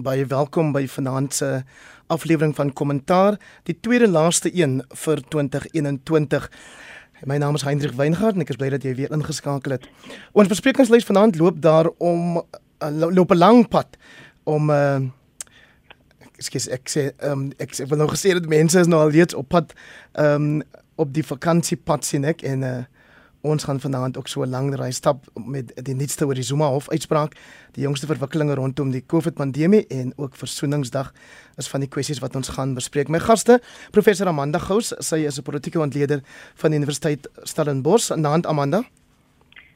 Baie welkom by vanaand se aflewering van Kommentaar, die tweede laaste een vir 2021. My naam is Hendrik Weingart en ek is bly dat jy weer ingeskakel het. Ons besprekingslys vanaand loop daar om uh, loop 'n lang pad om uh, ek sê ek sê um, ek, ek wil nou gesê dat mense is nou al reeds op pad um, op die vakansiepad sien ek en uh, Ons gaan vanaand ook so 'n lang reis stap met die nuutste oor die Zuma hof uitspraak, die jongste verwikkelinge rondom die COVID-pandemie en ook Versoeningsdag is van die kwessies wat ons gaan bespreek. My gaste, professor Amanda Gous, sy is 'n politieke ontleder van die Universiteit Stellenbosch. Naand Amanda.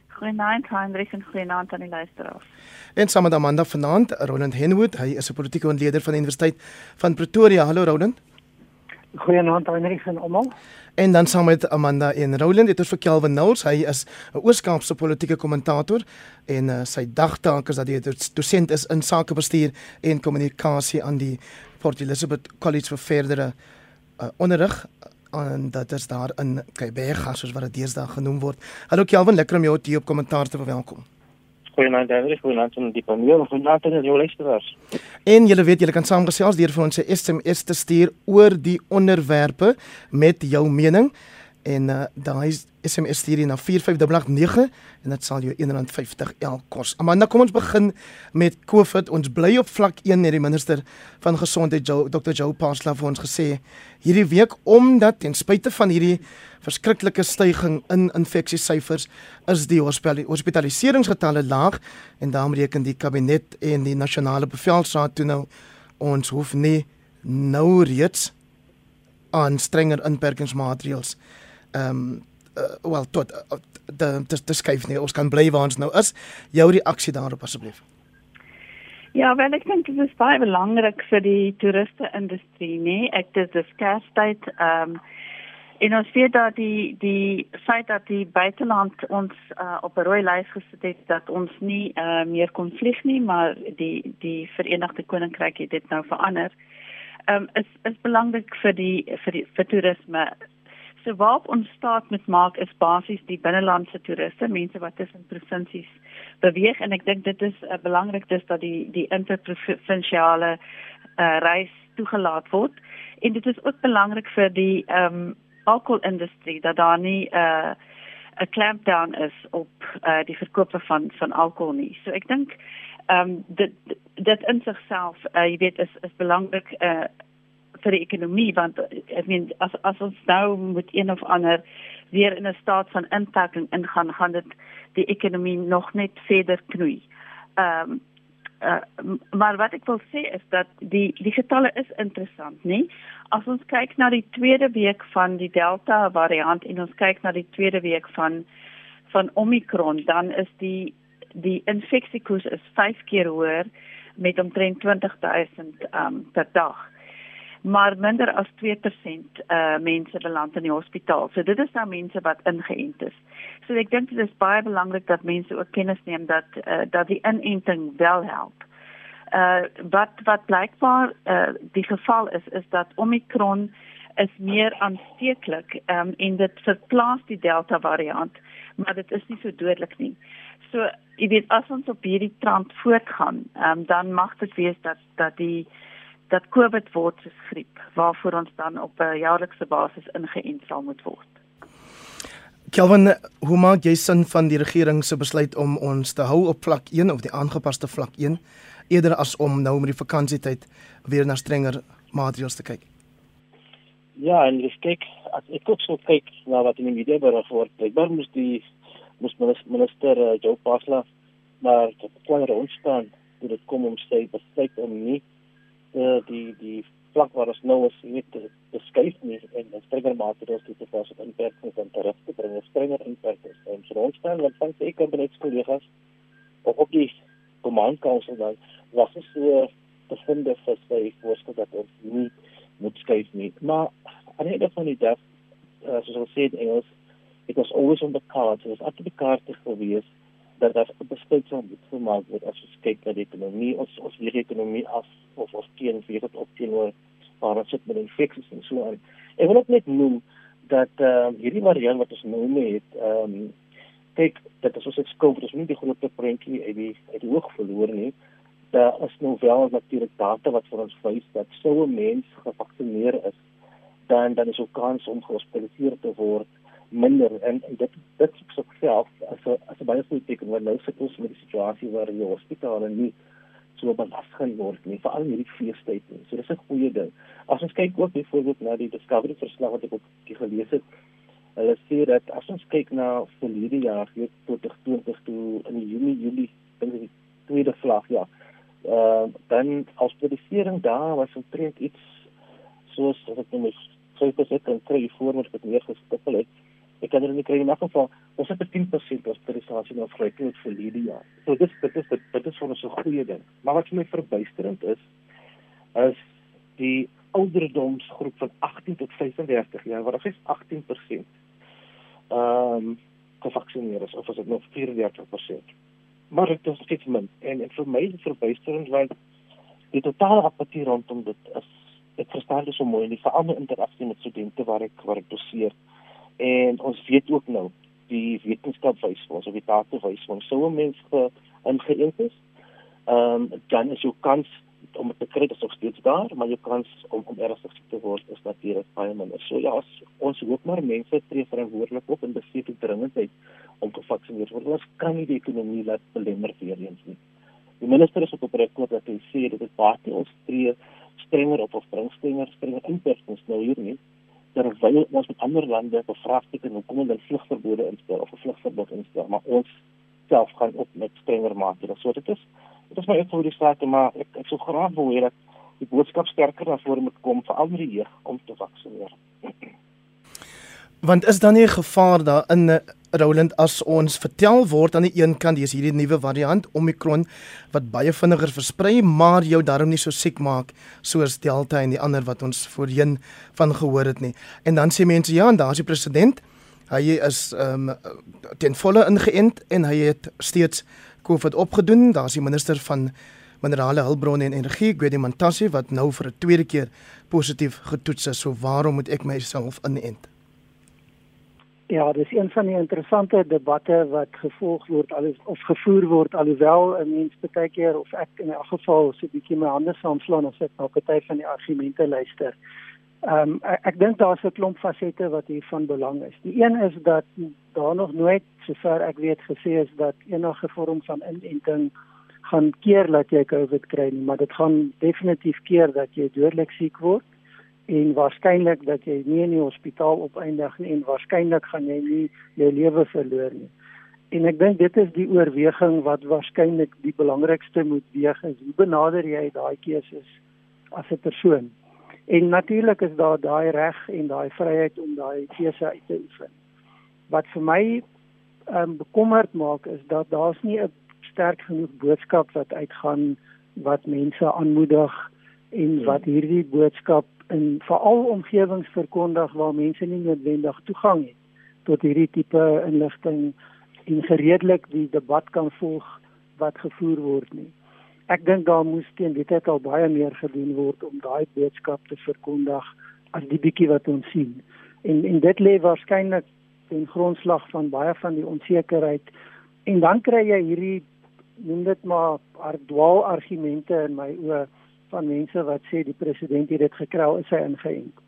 Goeienaand Hendrik en goeienaand aan die luisteraars. En saam met Amanda vanaand, Roland Henwood, hy is 'n politieke ontleder van die Universiteit van Pretoria. Hallo Roland. Goeienaand Hendrik en almal. En dan saam met Amanda en Roland, dit is vir Kelvin Knowles. Hy is 'n Ooskaapse politieke kommentator en uh, sy dagtaak is dat hy 'n dosent is in sakebestuur en kommunikasie aan die Port Elizabeth College vir verdere uh, onderrig en dit is daar in Kaapberg, soos wat dit deesdae genoem word. Hallo Kelvin, lekker om jou hier op kommentaar te verwelkom. Goeienaand Hendrik, goeienaand aan die paneel, goeienaand aan die luisteraars. En julle weet julle kan saamgesels deur vir ons 'n SMS te stuur oor die onderwerpe met jou mening en uh, daai SMS stuur jy na 45889 en dit sal jou R1.50 elk kos. Amanda, kom ons begin met COVID. Ons bly op vlak 1 net die minister van gesondheid Joe, Dr. Joe Pasla vir ons gesê hierdie week omdat ten spyte van hierdie verskriklike stygings in infeksiesyfers is die hospitaliseringsgetalle laag en daarom reken die kabinet en die nasionale bevelsraad toe nou ons hoef nie nou reeds aan strenger inperkingsmaatreëls ehm um, uh, wel tot uh, de te, te skuif nie. Ons kan bly waar ons nou is. Jou reaksie daarop asseblief. Ja, wel ek dink dit is baie belangrik vir die toeriste industrie, nee. Ek dis die skaarstyd ehm um, en ons weet dat die die feit dat die buiteland ons uh, op 'n rooi lys gesit het dat ons nie uh, meer kon vlieg nie, maar die die Verenigde Koninkryk het dit nou verander. Ehm um, is is belangrik vir die vir die vir toerisme So waarop ons staat met maak is basies die binnelandse toeriste, mense wat tussen provinsies beweeg en ek dink dit is uh, belangrik dis dat die die interprovinsiale uh, reis toegelaat word. En dit is ook belangrik vir die ehm um, alkoholindustrie dat daar nie 'n uh, 'n clampdown is op uh, die verkoop van van alkohol nie. So ek dink ehm um, dit dit in sigself uh, jy weet is is belangrik uh, vir die ekonomie want ek meen as as ons nou moet een of ander weer in 'n staat van inperking ingaan gaan dit die ekonomie nog net verder knoei. Ehm um, uh, maar wat ek wil sê is dat die die getalle is interessant, nê? As ons kyk na die tweede week van die Delta variant en ons kyk na die tweede week van van Omicron, dan is die die infeksiekoers is 5 keer hoër met omtrent 20000 um per dag maar minder as 2% uh mense beland in die hospitaal. So dit is nou mense wat ingeënt is. So ek dink dit is baie belangrik dat mense ook kennis neem dat uh dat die inenting wel help. Uh wat wat blykbaar uh die geval is is dat Omicron is meer aansteeklik um en dit verplaas die Delta variant, maar dit is nie so dodelik nie. So jy weet as ons op hierdie trant voortgaan, um dan mag dit wees dat dat die dat COVID word soos griep waarvoor ons dan op 'n jaarlikse basis ingeënt sal moet word. Kelvin, hoe maak jy sin van die regering se besluit om ons te hou op vlak 1 of die aangepaste vlak 1 eerder as om nou met die vakansietyd weer na strenger maatreëls te kyk? Ja, en dis kyk as ek ook so kyk na wat in die media berig word, blykbaar moes die moes minister uh, Joe Pasla maar tot kleiner ontstaan toe dit kom om sy besluit om nie uh, die die vlak waar ons nou is, weet te, skuif nie en ons strenger maatreëls te toepas op inperkings en terug te bring, strenger inperkings. En so ons staan wat van se kabinetskollegas of op die komandkansel dan was dit so te vind vir sy voorstel dat ons nie moet skuif nie. Maar aan die einde van die dag, uh, soos ons sê in Engels, it was always on the cards. It was up to the cards to gewees dat daar 'n besluit sou moet gemaak word as ons kyk na die ekonomie ons ons weer ekonomie af of ons teen vir dit op teenoor waar ons sit met infeksies en so aan. Ek wil ook net noem dat uh, hierdie variant wat ons nou het, ehm um, kyk dat ons dit skuld, dis nie die groot prentjie uit die uit die hoog verloor nie. daar is nou wel natuurlik data wat vir ons wys dat sou 'n mens gevaksinneer is, dan dan is ook kans om gehospitaliseer te word minder en, en dit dit op self as 'n as baie goeie teken want nou sit ons met die situasie waar die hospitale nie so belas gaan word nie veral in hierdie feestyd nie. So dis 'n goeie ding. As ons kyk ook byvoorbeeld na die Discovery verslag wat ek op gelees het, hulle sê dat as ons kyk na verlede jaar, tot 2020 toe in Junie, Julie, ek die tweede vlag ja. Uh, dan as produsering daar was omtrent iets soos as ek net sê dit is 'n kry voorbeeld wat meer gestipel het hulle nie kry in elk geval ons het 'n 10% hospitalisasie nou tot vir hierdie jaar. So dit dit is dit is vir ons 'n goeie ding. Maar wat vir my verbuisterend is is die ouderdomsgroep van 18 tot 35 jaar waar is 18% ehm um, gevaksinneer is of as dit nog 34%. Maar dit is steeds min en en vir my is verbuisterend want die totale apatie rondom dit is ek verstaan dit so mooi in die verander interaksie met studente waar ek waar ek doseer En ons weet ook nou die wetenskap wys vir ons of die data wys vir ons sou 'n mens ge ingeënt is. Ehm um, dan is jou kans om te kry dit nog steeds daar, maar jou kans om om ernstig siek te word is natuurlik baie minder. So ja, as, ons hoop maar mense tree verantwoordelik op en besef die dringendheid om te vaksineer word. Ons kan nie die ekonomie laat belemmer weer eens nie. Die minister is op rekord dat hy sê dit is baie ons tree strenger op of bring strenger strenger inperkings nou hier nie terwyl ons met ander lande bevraagteken hoekom hulle vlugverbode instel of 'n vlugverbod instel, maar ons self gaan op met strenger maatreëls. So dit is dit is ek wil sê maar ek ek sou graag wou hê dat die boodskap sterker na vore moet kom vir al die jeug om te vaksinereer. Want is dan nie 'n gevaar daarin Roland as ons vertel word aan die een kant dis hierdie nuwe variant Omicron wat baie vinniger versprei maar jou darm nie so siek maak soos Delta en die ander wat ons voorheen van gehoor het nie. En dan sê mense ja, en daar's die president. Hy is ehm um, ten volle ingeënt en hy het steeds COVID opgedoen. Daar's die minister van minerale hulpbronne en energie, Gwedi Mantashe wat nou vir 'n tweede keer positief getoets is. So waarom moet ek myself inent? Ja, dis een van die interessante debatte wat gevolg word alles of gevoer word alhoewel 'n mens baie keer of ek in 'n geval so 'n bietjie my hande saamslaan as ek na party van die argumente luister. Ehm um, ek, ek dink daar's 'n klomp fasette wat hier van belang is. Die een is dat daar nog nooit sover ek weet gesê is dat enige vorm van inenting gaan keer dat jy COVID kry nie, maar dit gaan definitief keer dat jy dodelik siek word en waarskynlik dat jy nie in die hospitaal opeindig nie en waarskynlik gaan jy nie jou lewe verloor nie. En ek dink dit is die oorweging wat waarskynlik die belangrikste moet weeg is. Hoe benader jy daai keuses as 'n persoon? En natuurlik is daar daai reg en daai vryheid om daai keuse uit te oefen. Wat vir my um, bekommerd maak is dat daar's nie 'n sterk genoeg boodskap wat uitgaan wat mense aanmoedig en wat hierdie boodskap in veral omgewings verkondig waar mense nie noodwendig toegang het tot hierdie tipe inligting en gereedelik die debat kan volg wat gevoer word nie. Ek dink daar moes teen dit al baie meer gedoen word om daai boodskap te verkondig as die bietjie wat ons sien. En en dit lê waarskynlik ten grondslag van baie van die onsekerheid en dan kry jy hierdie noem dit maar dwaal argumente in my oë van mense wat sê die president het dit gekry, is hy ingeënt.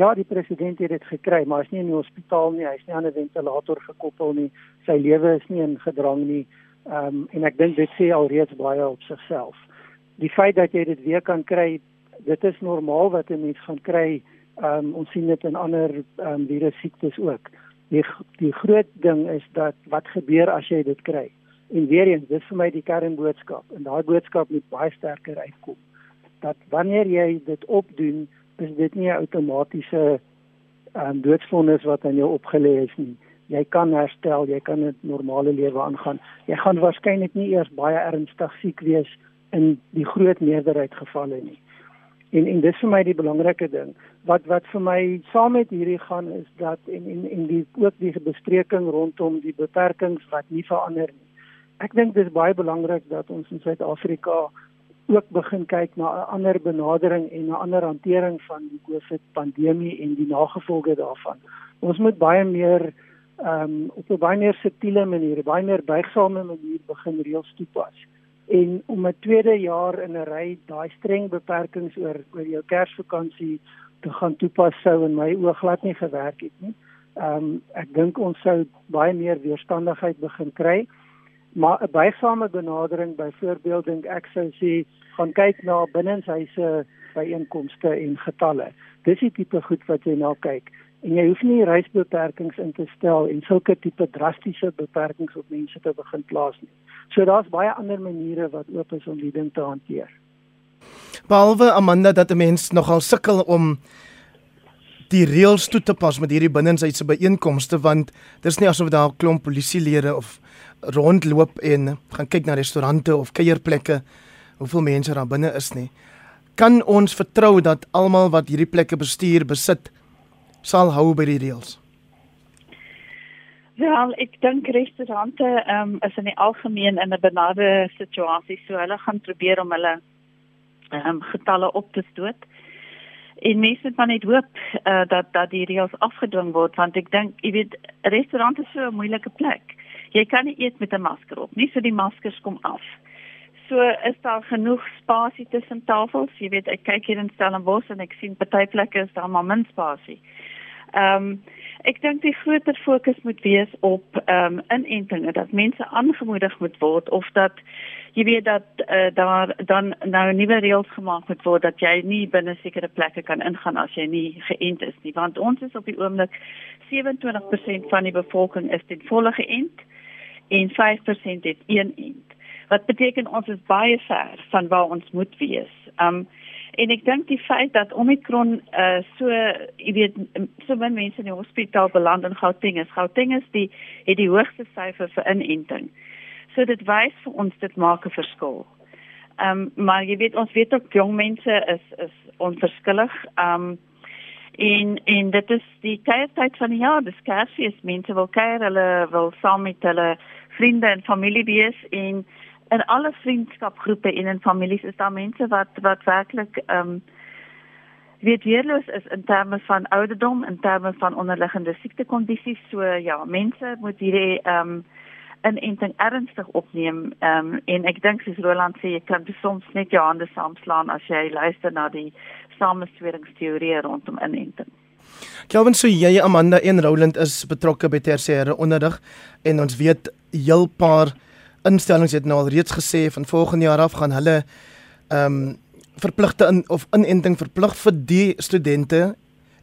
Ja, die president het dit gekry, maar hy is nie in die hospitaal nie, hy is nie aan 'n ventilator gekoppel nie, sy lewe is nie in gedrang nie. Ehm um, en ek dink dit sê alreeds baie op sigself. Die feit dat jy dit weer kan kry, dit is normaal wat 'n mens gaan kry. Ehm um, ons sien dit in ander ehm um, virus siektes ook. Die die groot ding is dat wat gebeur as jy dit kry? En weer eens, dis vir my die kernboodskap en daai boodskap moet baie sterker uitkom dat wanneer jy dit opdoen, is dit nie 'n outomatiese um, doodsvonnis wat aan jou opgelê is nie. Jy kan herstel, jy kan 'n normale lewe aangaan. Jy gaan waarskynlik nie eers baie ernstig siek wees in die groot meerderheid gevalle nie. En en dis vir my die belangrike ding. Wat wat vir my saam met hierdie gaan is dat en en en die ook die bespreking rondom die beperkings wat nie verander nie. Ek dink dis baie belangrik dat ons in Suid-Afrika ook begin kyk na 'n ander benadering en 'n ander hantering van die COVID pandemie en die nagevolge daarvan. Ons moet baie meer ehm um, op 'n baie meer subtiele manier, baie meer buigsame manier begin reëls toepas en om 'n tweede jaar in 'n ry daai streng beperkings oor oor jou Kersvakansie te gaan toepas sou in my oog glad nie gewerk het nie. Ehm um, ek dink ons sou baie meer weerstandigheid begin kry. Maar 'n buigsame benadering byvoorbeeld dink ek sou sê gaan kyk na binnenshuise byeenkomste en getalle. Dis die tipe goed wat jy na kyk en jy hoef nie reisbeperkings in te stel en sulke tipe drastiese beperkings op mense te begin plaas nie. So daar's baie ander maniere wat oop is om die ding te hanteer. Behalwe Amanda dat 'n mens nogal sukkel om die reëls toe te pas met hierdie binnenshuise byeenkomste want dis nie asof daar 'n klomp polisielede of rondloop en gaan kyk na restaurante of kuierplekke hoeveel mense daar binne is nie. Kan ons vertrou dat almal wat hierdie plekke bestuur besit sal hou by die reëls? Ja, ek dink restaurante um, is in die algemeen in 'n benade situasie, so hulle gaan probeer om hulle um, getalle op te stoot. En mense moet net hoop uh, dat dat die reëls afgedwing word want ek dink, jy weet, restaurante is so 'n moeilike plek. Jy kan nie eet met 'n masker op nie, so die maskers kom af. So is daar genoeg spasie tussen tafels. Jy weet, ek kyk hier in Stellenbosch en ek sien party plekke is daar maar min spasie. Ehm um, ek dink die groter fokus moet wees op ehm um, inentings dat mense aangemoedig moet word of dat jy weet dat uh, daar dan nou nuwe reëls gemaak moet word dat jy nie binne sekere plekke kan ingaan as jy nie geënt is nie want ons is op die oomblik 27% van die bevolking is ten volle geënt en 5% het een ent wat beteken ons is baie ver van waar ons moet wees. Um en ek dink die feit dat Omicron uh so jy weet so baie mense in die hospitaal beland in Gauteng is. Gauteng is die het die hoogste syfer vir inenting. So dit wys vir ons dit maak 'n verskil. Um maar jy weet ons weet ook jong mense is is onverskillig. Um en en dit is die tyd van die jaar, dis Kersfees, mense wil kuier, hulle wil saam met hulle vriende en familie wees en in alle vriendskapgroepe en in families is daar mense wat wat werklik ehm um, weet weerloos is in terme van ouderdom en terme van onderliggende siektekondisies so ja mense moet hierdie ehm um, inenting ernstig opneem ehm um, en ek dink soos Roland sê jy kan soms net jou hande saamslaan as jy luister na die samesweringsteorieë rondom inenting Kelvin so jy Amanda en Roland is betrokke by tersiêre onderrig en ons weet heel paar instellings het nou al reeds gesê van volgende jaar af gaan hulle ehm um, verpligte in of inenting verplig vir die studente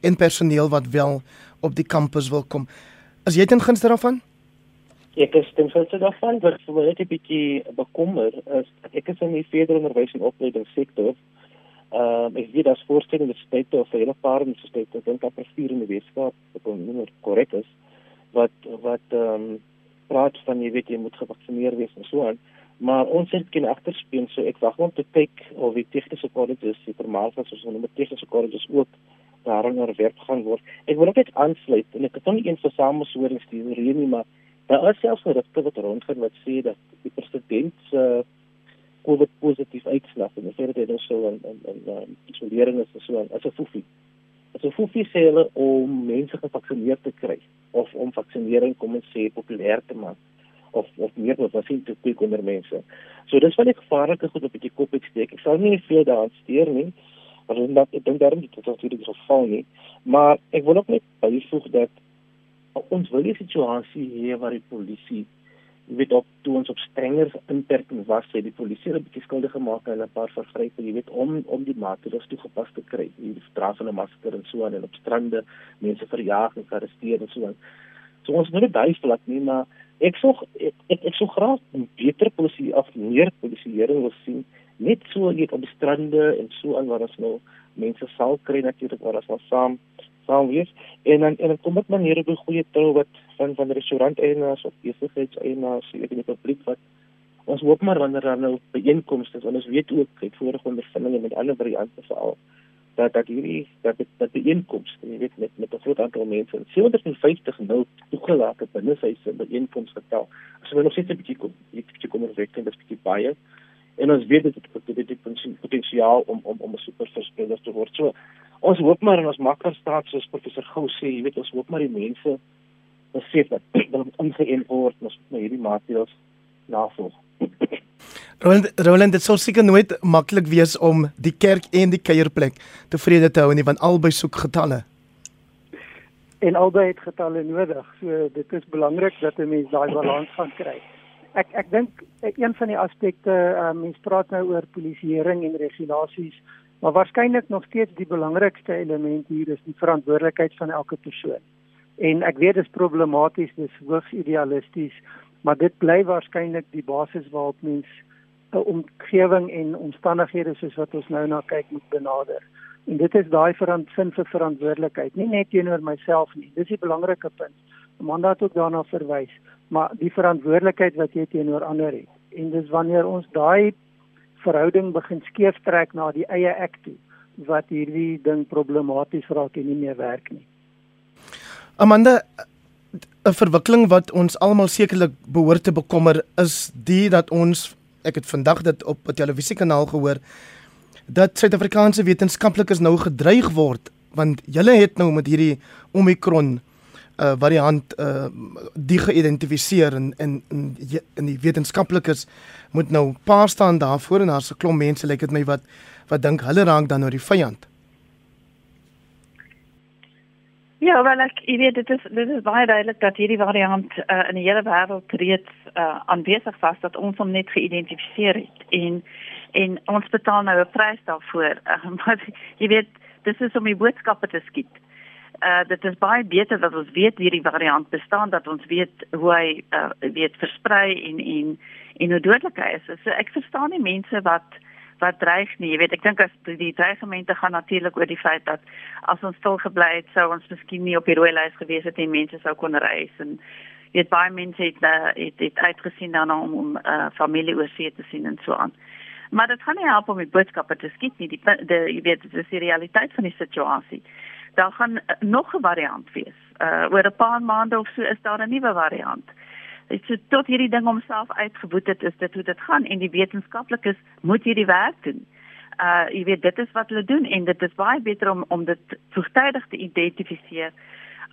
en personeel wat wel op die kampus wil kom. As jy ten gunste daarvan? Ek is ten gunste daarvan, wat vir my net 'n bietjie bekommer is ek is in die verdere onderwys en opleidingssektor. Ehm uh, ek weet as voorstel in die stede of hele paar universiteite, ek dink dat presies in die wetenskap, kon nie meer korrek is wat wat ehm um, praat van jy weet jy moet gevaksineer wees en so aan. Maar ons het geen agterspeen so ek wag om te kyk of die tegniese kolleges, die formaalse soos noem die tegniese kolleges ook daarin onderwerp gaan word. Ek wil net aansluit en ek het nog nie een versamelshoring stuur hier nie, maar daar is selfs gerugte wat rondgaan wat sê dat die president se uh, COVID positief uitslag en dat hy dan so in in um, isolering is so aan. As 'n foefie. As 'n foefie sê hulle om mense gevaksinneer te kry of om vaksinering kom ons sê populêr te maak of of meer wat was in te kyk onder mense. So dis van die gevaarlike goed op die kop ek steek. Ek sal nie veel daaraan steur nie. Maar dan ek dink daarom dit is natuurlik so val nie. Maar ek wil ook net byvoeg dat ons wil die situasie hier waar die polisie jy weet op toe ons op strenger inperking was sê die polisie het bietjie skuldig gemaak aan 'n paar vergrype jy weet om om die maatreëls toegepas te kry. Dra van 'n masker en so aan en op strande mense verjaag en arresteer en so aan. So ons moet nie duivelik nie maar ek sou ek, ek ek sou graag beter polisie af meer polisieering wil sien net so net op strande en so aan waar ons nou mense sal kry natuurlik waar ons saam saam wees. En dan en dan kom dit maniere op 'n goeie trou wat van van restauranteienaars of besigheidseienaars in die publiek wat ons hoop maar wanneer daar nou byeenkomste is ons weet ook uit vorige ondervindinge met ander variante veral dat dat hierdie dat dit dat die inkomste jy weet met met 'n groot aantal mense 750 nou toegelaat binne sy byeenkomste getal as ons nog steeds 'n bietjie kom ek bietjie kom oorweeg dit is bietjie baie en ons weet dit het dit het potensiaal om om om 'n super verspreiders te word so ons hoop maar en ons makker staat soos professor Gou sê, jy weet ons hoop maar die mense besef dat hulle moet ingeënt word ons moet hierdie maatreëls navolg. Roland, Roland dit sou seker nooit maklik wees om die kerk en die kuierplek tevrede te hou nie want albei soek getalle. En albei het getalle nodig. So dit is belangrik dat 'n mens daai balans gaan kry. Ek ek dink een van die aspekte, uh, mens praat nou oor polisieering en regulasies, maar waarskynlik nog steeds die belangrikste element hier is die verantwoordelikheid van elke persoon. En ek weet dit is problematies, dis hoogs idealisties, maar dit bly waarskynlik die basis waarop mens 'n omgewing en omstandighede soos wat ons nou na kyk moet benader. En dit is daai verantwoordelikheid vir verantwoordelikheid, nie net teenoor myself nie. Dis die belangrike punt. Amanda het ook daarna verwys, maar die verantwoordelikheid wat jy teenoor ander het. En dis wanneer ons daai verhouding begin skeef trek na die eie ek toe wat hierdie ding problematies raak en nie meer werk nie. Amanda 'n verwikkeling wat ons almal sekerlik behoort te bekommer is die dat ons ek het vandag dit op 'n televisiekanaal gehoor dat Suid-Afrikaanse wetenskaplikes nou gedreig word want hulle het nou met hierdie Omicron uh variant uh die geïdentifiseer en in in in die wetenskaplikes moet nou pa staan daarvoor en daar's 'n klomp mense lyk like dit my wat wat dink hulle raak dan nou die vyand. Ja, wel ek weet dit is dit is baie duidelik dat hierdie variant uh, in die hele wêreld reeds uh, aanwesig was dat ons hom net geïdentifiseer het en en ons betaal nou 'n prys daarvoor. Uh, maar jy weet dis is om die boodskappe te skiet. Uh dit is baie beter dat ons weet hierdie variant bestaan dat ons weet hoe hy uh, weet versprei en en en hoe dodelik hy is. So ek verstaan nie mense wat wat dreig nie. Jy weet, ek dink as die dreigemente gaan natuurlik oor die feit dat as ons stil gebly het, sou ons miskien nie op die rooi lys gewees het en mense sou kon reis en weet baie mense het uh, het, het uitgesien daarna om om uh, familie oor see te sien en so aan. Maar dit gaan nie help om die boodskappe te skiet nie. Die die jy weet, dit is die realiteit van die situasie. Daar gaan uh, nog 'n variant wees. Uh oor 'n paar maande of so is daar 'n nuwe variant dit so tot hierdie ding homself uitgewoed het is dit hoe dit gaan en die wetenskaplikes moet hierdie werk doen. Uh jy weet dit is wat hulle doen en dit is baie beter om om dit vroegtydig te identifiseer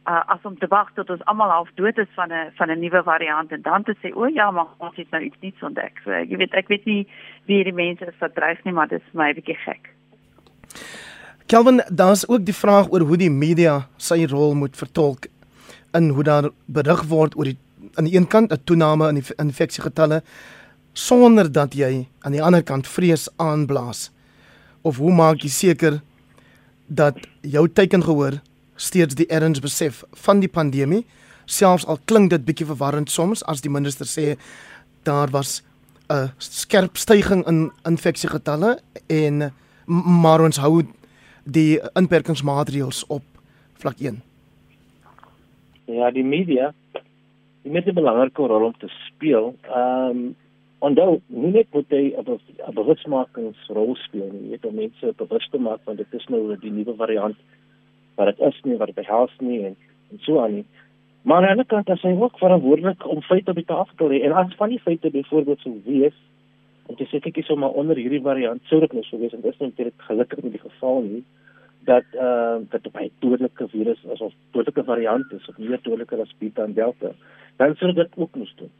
uh as om te wag tot ons almal half dood is van 'n van 'n nuwe variant en dan te sê o ja maar ons het nou iets nuuts ontdek. So jy weet ek weet nie wie die mense is wat dreig nie maar dit is my bietjie gek. Kelvin, daar's ook die vraag oor hoe die media sy rol moet vertolk in hoe daar berig word oor die aan die een kant 'n toename in die infeksiegetalle sonder dat jy aan die ander kant vrees aanblaas? Of hoe maak jy seker dat jou teiken gehoor steeds die erns besef van die pandemie, selfs al klink dit bietjie verwarrend soms as die minister sê daar was 'n skerp stygings in infeksiegetalle en maar ons hou die inperkingsmaatreëls op vlak 1. Ja, die media die met 'n belangrike rol om te speel. Ehm um, onthou, nie net moet hy 'n bewusmakingsrol speel nie, weet om mense bewus te maak van dit is nou die nuwe variant wat dit is nie wat dit behels nie en, en so aan nie. Maar aan die ander kant is hy ook verantwoordelik om feite op die tafel te lê en as van die feite byvoorbeeld sou wees en dit sê ek is sommer onder hierdie variant sou dit nou sou wees en dit is natuurlik gelukkig nie die geval nie dat uh dat 'n dodelike virus is of dodelike variant is of meer dodeliker as Beta en Delta dan sou dit ook moes doen.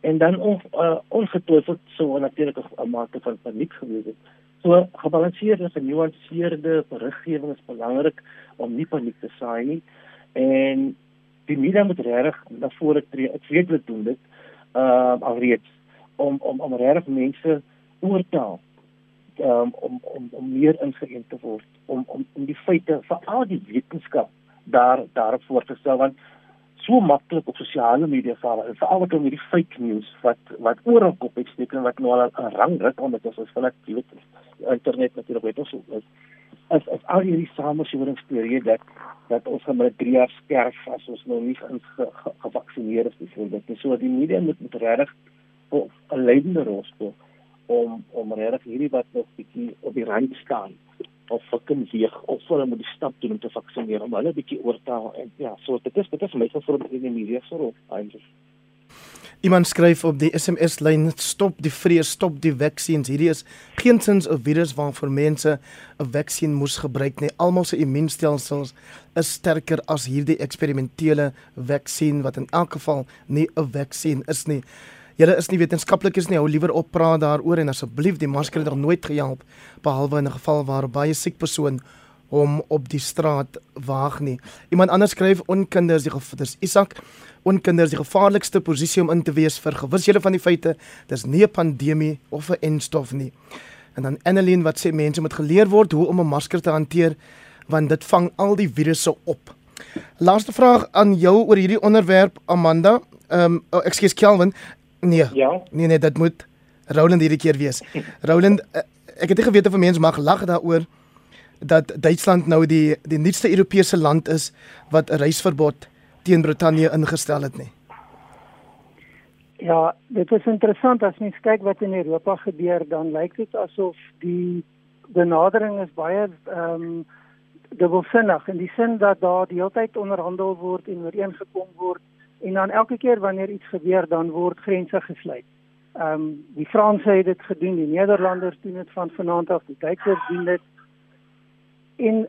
En dan on, uh, ongetwyfeld sou 'n mate van paniek gewees het. So gebalanseerde en genuanceerde beriggewing is belangrik om nie paniek te saai nie. En die media moet reg na vore tree. Ek weet hulle doen dit uh alreeds om om om reg mense oortaal um, om om om meer ingeënt te word om om om die feite veral die wetenskap daar daarop voor te stel want so maklik op sosiale media val en veral met hierdie fake news wat wat oral kop uitsteek en wat nou al 'n rang ruk omdat ons vanaf jy weet internet natuurlik weet ons is as as al hierdie samesworingsteorieë dat dat ons gaan met 3 jaar sterf as ons nou nie ge, ge, ge, gevaksinneer is byvoorbeeld dis so die media moet met regtig 'n leidende rol speel om om regtig hierdie wat nog bietjie op die rand staan of fucking weeg of hulle moet die stap doen om te vaksineer om hulle bietjie oor te haal en ja, so dit is dit is my vir die media so eintlik. Iemand skryf op die SMS lyn stop die vrees, stop die vaksines. Hierdie is geensins 'n virus waarvoor mense 'n vaksin moes gebruik nie. Almal se immuunstelsels is sterker as hierdie eksperimentele vaksin wat in elk geval nie 'n vaksin is nie. Julle is nie wetenskaplikes nie, hou liewer op praat daaroor en asseblief die masker het nog nooit gehelp behalwe in 'n geval waar baie siek persoon hom op die straat waag nie. Iemand anders skryf onkinders die dis Isak onkinders die gevaarlikste posisie om in te wees vir gewis julle van die feite dis nie 'n pandemie of 'n enstof nie. En dan Annelien wat sê mense moet geleer word hoe om 'n masker te hanteer want dit vang al die virusse op. Laaste vraag aan jou oor hierdie onderwerp Amanda. Ehm um, oh, ekskuus Kelvin. Nee. Ja. Nee nee, dit moet Roland hierdie keer wees. Roland, eh, ek het nie geweet of mense mag lag daaroor dat Duitsland nou die die nuutste Europese land is wat 'n reisverbod teen Brittanje ingestel het nie. Ja, dit is interessant as mens kyk wat in Europa gebeur, dan lyk dit asof die benadering is baie ehm um, dubbelsinnig in die sin dat daar die hele tyd onderhandel word en ooreengekom word en dan elke keer wanneer iets gebeur dan word grense gesluit. Ehm um, die Franse het dit gedoen, die Nederlanders doen dit van vanaand af, die Duitsers doen dit. En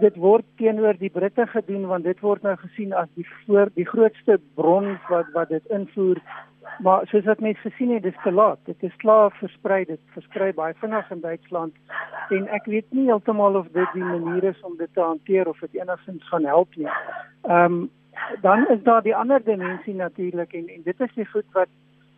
dit word teenoor die Britte gedoen want dit word nou gesien as die voor die grootste bron wat wat dit invoer maar soos wat mense gesien het dis te laat dit is klaar versprei dit versprei baie vinnig in Duitsland en ek weet nie heeltemal of dit die manier is om dit te hanteer of dit enigstens gaan help nie ehm um, dan is daar die ander dimensie natuurlik en en dit is die goed wat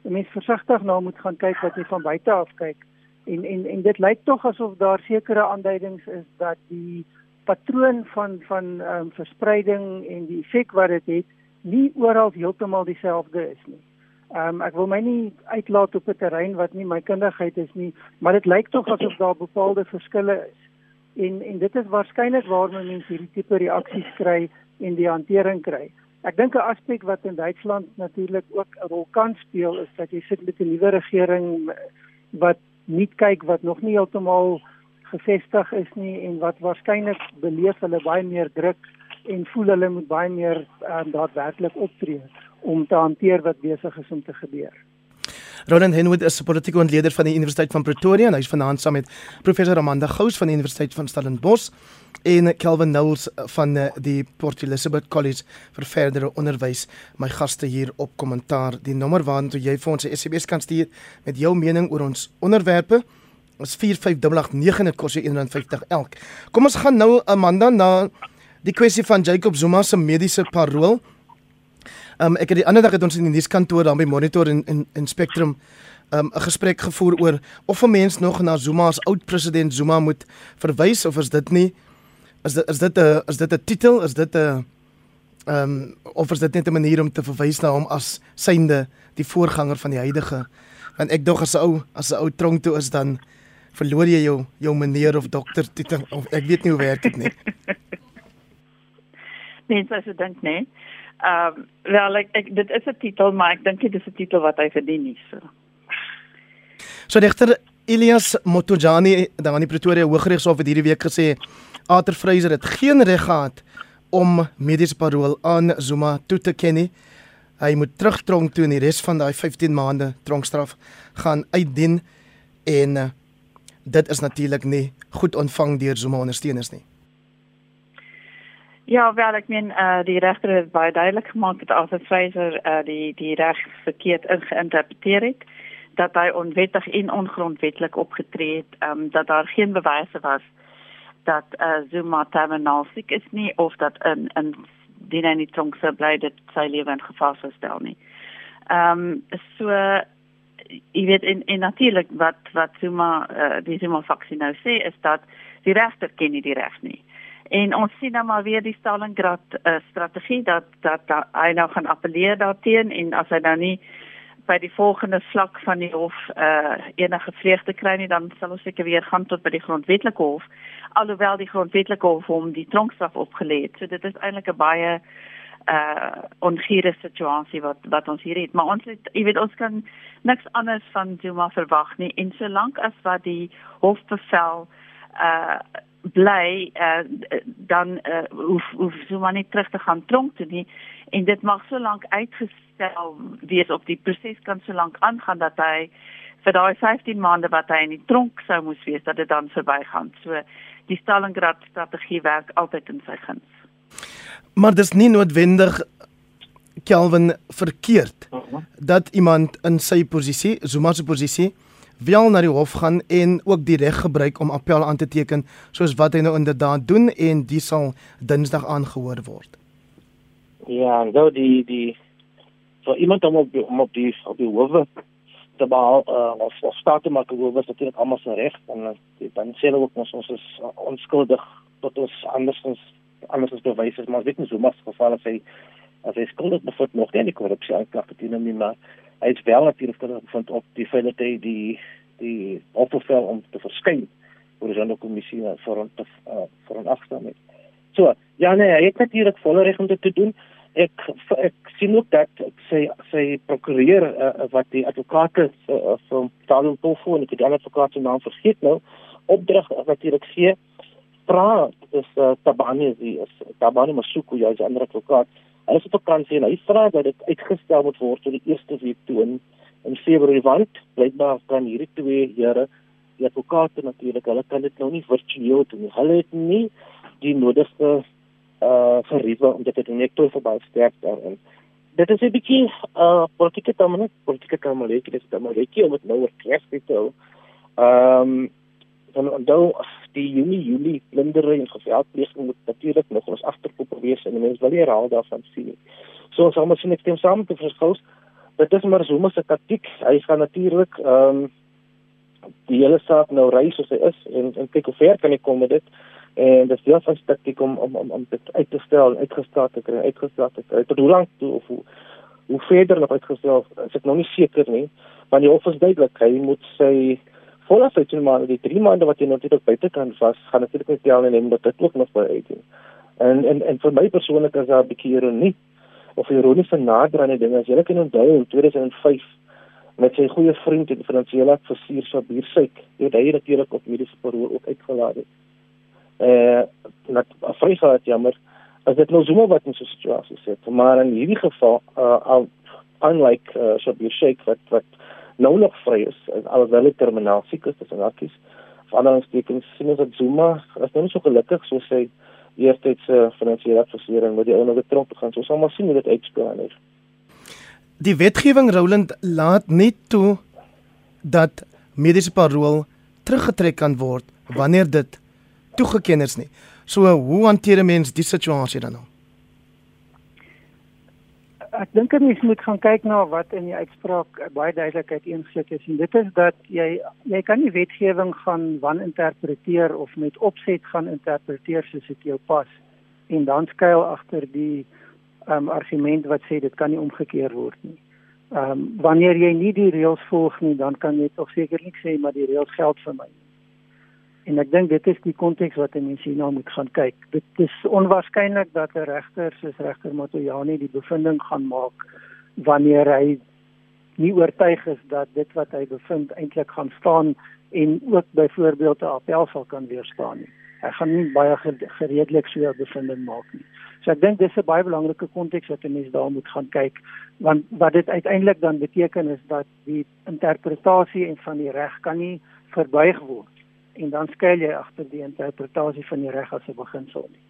mense versigtig na moet gaan kyk wat jy van buite af kyk en en en dit lyk tog asof daar sekere aanduidings is dat die patroon van van ehm um, verspreiding en die effek wat dit het, het nie oral heeltemal dieselfde is nie. Ehm um, ek wil my nie uitlaat op 'n terrein wat nie my kundigheid is nie, maar dit lyk tog asof daar bepaalde verskille is. En en dit is waarskynlik waarom mense hierdie tipe reaksies kry en die hantering kry. Ek dink 'n aspek wat in Duitsland natuurlik ook 'n rol kan speel is dat jy sit met 'n nuwe regering wat nie kyk wat nog nie heeltemal gevestig is nie en wat waarskynlik beleef hulle baie meer druk en voel hulle moet baie meer um, daadwerklik optree om te hanteer wat besig is om te gebeur. Roland Henwood is 'n politieke ontleder van die Universiteit van Pretoria en hy is vanaand saam met professor Amanda Gous van die Universiteit van Stellenbosch en Kelvin Knowles van eh, die Port Elizabeth College vir verdere onderwys. My gaste hier op kommentaar. Die nommer waarna jy vir ons 'n SMS kan stuur met jou mening oor ons onderwerpe is 45889 dit kos jou 150 elk. Kom ons gaan nou Amanda na die kwessie van Jacob Zuma se mediese parol. Um ek het die ander dag het ons in die nuuskantoor daar by Monitor en in in Spectrum um 'n gesprek gevoer oor of 'n mens nog na Zuma as oud president Zuma moet verwys of is dit nie is dit is dit 'n is dit 'n titel is dit 'n um of is dit net 'n manier om te verwys na hom as synde die voorganger van die huidige want ek dog as 'n ou as 'n ou tronk toe is dan verloor jy jou jou meneer of dokter titel of ek weet nie hoe werk dit nie. nee, so so dink nee. Ehm um, wel ek, ek dit is 'n titel, maar ek dink dit is 'n titel wat hy verdien nie so. So regter Elias Motojani daar aan die Pretoria Hooggeregshof het hierdie week gesê Arthur Fraser het geen reg gehad om mediese parol aan Zuma toe te ken nie. Hy moet terugtronk toe en die res van daai 15 maande tronkstraf gaan uitdien en dit is natuurlik nie goed ontvang deur Zuma ondersteuners nie. Ja, wel ek meen eh uh, die regter het baie duidelik gemaak dat Arthur Fraser eh uh, die die reg verkeerd geïnterpreteer het dat hy onwettig en ongrondwettig opgetree het, ehm um, dat daar geen bewyse was dat eh uh, Zuma terminaal siek is nie of dat in in die nie tronk sou bly dit sy lewe in gevaar sou stel nie. Ehm um, so jy weet en en natuurlik wat wat Zuma uh, die Zuma faksie nou sê is dat die regter ken nie die reg nie. En ons sien nou maar weer die Stalingrad uh, strategie dat dat, dat hy nou gaan appeleer daarteen en as hy nou nie by die volgende vlak van die hof uh, enige vreugde kry nie dan sal ons seker weer gaan tot by die grondwetlike hof alhoewel die grondwetlike hof hom die tronkstraf opgelê het. So dit is eintlik 'n baie uh ongure situasie wat wat ons hier het maar ons het jy weet ons kan niks anders van Zuma verwag nie en solank as wat die hofbevel uh bly uh dan uh hoef, hoef Zuma nie terug te gaan tronk toe nie en dit mag so lank uitgestel wees op die proses kan so lank aangaan dat hy vir daai 15 maande wat hy in die tronk sou moes wees dat dit dan verbygaan. So die Stalingrad strategie werk altyd in sy guns. Maar dis nie noodwendig Kelvin verkeerd dat iemand in sy posisie, Zuma se posisie, wel na die hof gaan en ook die reg gebruik om appel aan te teken soos wat hy nou inderdaad doen en dit sal Dinsdag aangehoor word. Ja, nou die die so iemand om op die, om op die op die hof te behaal uh, of of staat te maak hoor was natuurlik almal se reg en uh, dan sê hulle ook ons ons is onskuldig tot ons andersins andersins bewys is maar weet nie so mas geval as hy as hy skuldig bevind nog nie korrupsie aanklagte teen hom nie maar hy het wel natuurlik gevind op die feit dat hy die die opstel om te verskyn voor die sonderkommissie vir hom te uh, vir hom afstaan het. So, ja nee, hy het natuurlik volle reg om dit te doen. Ek ek sien ook dat sy sy prokureur uh, wat die advokate uh, van Talon Tofu en die ander advokate naam vergeet nou opdrag natuurlik gee vra dis uh, Tabani is Tabani Masuku ja, die ander advokaat Hy is op vakansie en hy vra dat dit uitgestel moet word tot die eerste week toe in, in Februarie want blykbaar kan hierdie twee here die advokate natuurlik hulle kan dit nou nie virtueel doen nie. Hulle het nie die nodige uh verriewe om dit te doen. Ek toe verby sterk daarin. Dit is 'n bietjie uh politieke terme, politieke terme, dit is ek om dit nou oor kres te hou. Ehm um, dan onthou die Junie Julie plundering en geweldpleging moet natuurlik nog ons agterkop wees en mense wil nie herhaal daarvan sien nie. So ons almal sien ek stem saam met verskous. Dit is maar Zuma se taktik. Hy gaan natuurlik ehm um, die hele saak nou ry soos hy is en en kyk hoe ver kan hy kom met dit. En dit is ja van taktik om om om om dit uit te stel, uitgestel te kry, uitgestel te kry. Tot hoe lank toe of hoe hoe verder nog uitgestel? Is ek nog nie seker nie. Want die hof is duidelik, hy moet sy volle seisoen maar die 3 maande wat jy natuurlik buitekant was, gaan natuurlik net tel en dat dit ook nog by uit. En en en vir my persoonlik is daar 'n bietjie ironie of ironie van naderende dinge. As jy kan onthou in 2005 met sy goeie vriend en finansiële adviseur Sabir Syk, het hy natuurlik op mediese parol ook uitgelaat het. Eh net vreeslik jammer as dit nou Zuma wat in so 'n situasie sit, maar in hierdie geval uh unlike uh, Sabir Syk wat wat nou nog vry is alhoewel hy terminaal siek is dis nakies veranderingstekens sien ons dat Zuma is nou nie so gelukkig soos hy eerstyds se uh, finansiële en met die ou nog getronk gaan so ons sal maar sien hoe dit uitspeel aan Die wetgewing Roland laat net toe dat mediese parol teruggetrek kan word wanneer dit toegeken is nie. So hoe hanteer 'n mens die situasie dan nou? Ek dink 'n mens moet gaan kyk na wat in die uitspraak baie duidelikheid ingesluit is en dit is dat jy jy kan nie wetgewing gaan wan interpreteer of met opset gaan interpreteer soos dit jou pas en dan skuil agter die um, argument wat sê dit kan nie omgekeer word nie. Ehm um, wanneer jy nie die reëls volg nie, dan kan jy tog sekerlik sê maar die reëls geld vir my. En ek dink dit is die konteks wat mense hierna moet gaan kyk. Dit is onwaarskynlik dat 'n regter soos regter Matoyani die bevinding gaan maak wanneer hy nie oortuig is dat dit wat hy bevind eintlik gaan staan en ook byvoorbeeld 'n appel sal kan weerstaan nie. Hy gaan nie baie gereedelik so 'n bevinding maak nie. So ek dink dis 'n baie belangrike konteks wat 'n mens daar moet gaan kyk want wat dit uiteindelik dan beteken is dat die interpretasie en van die reg kan nie verbuig word en dan skuil jy agter die interpretasie van die reg as 'n beginsel nie.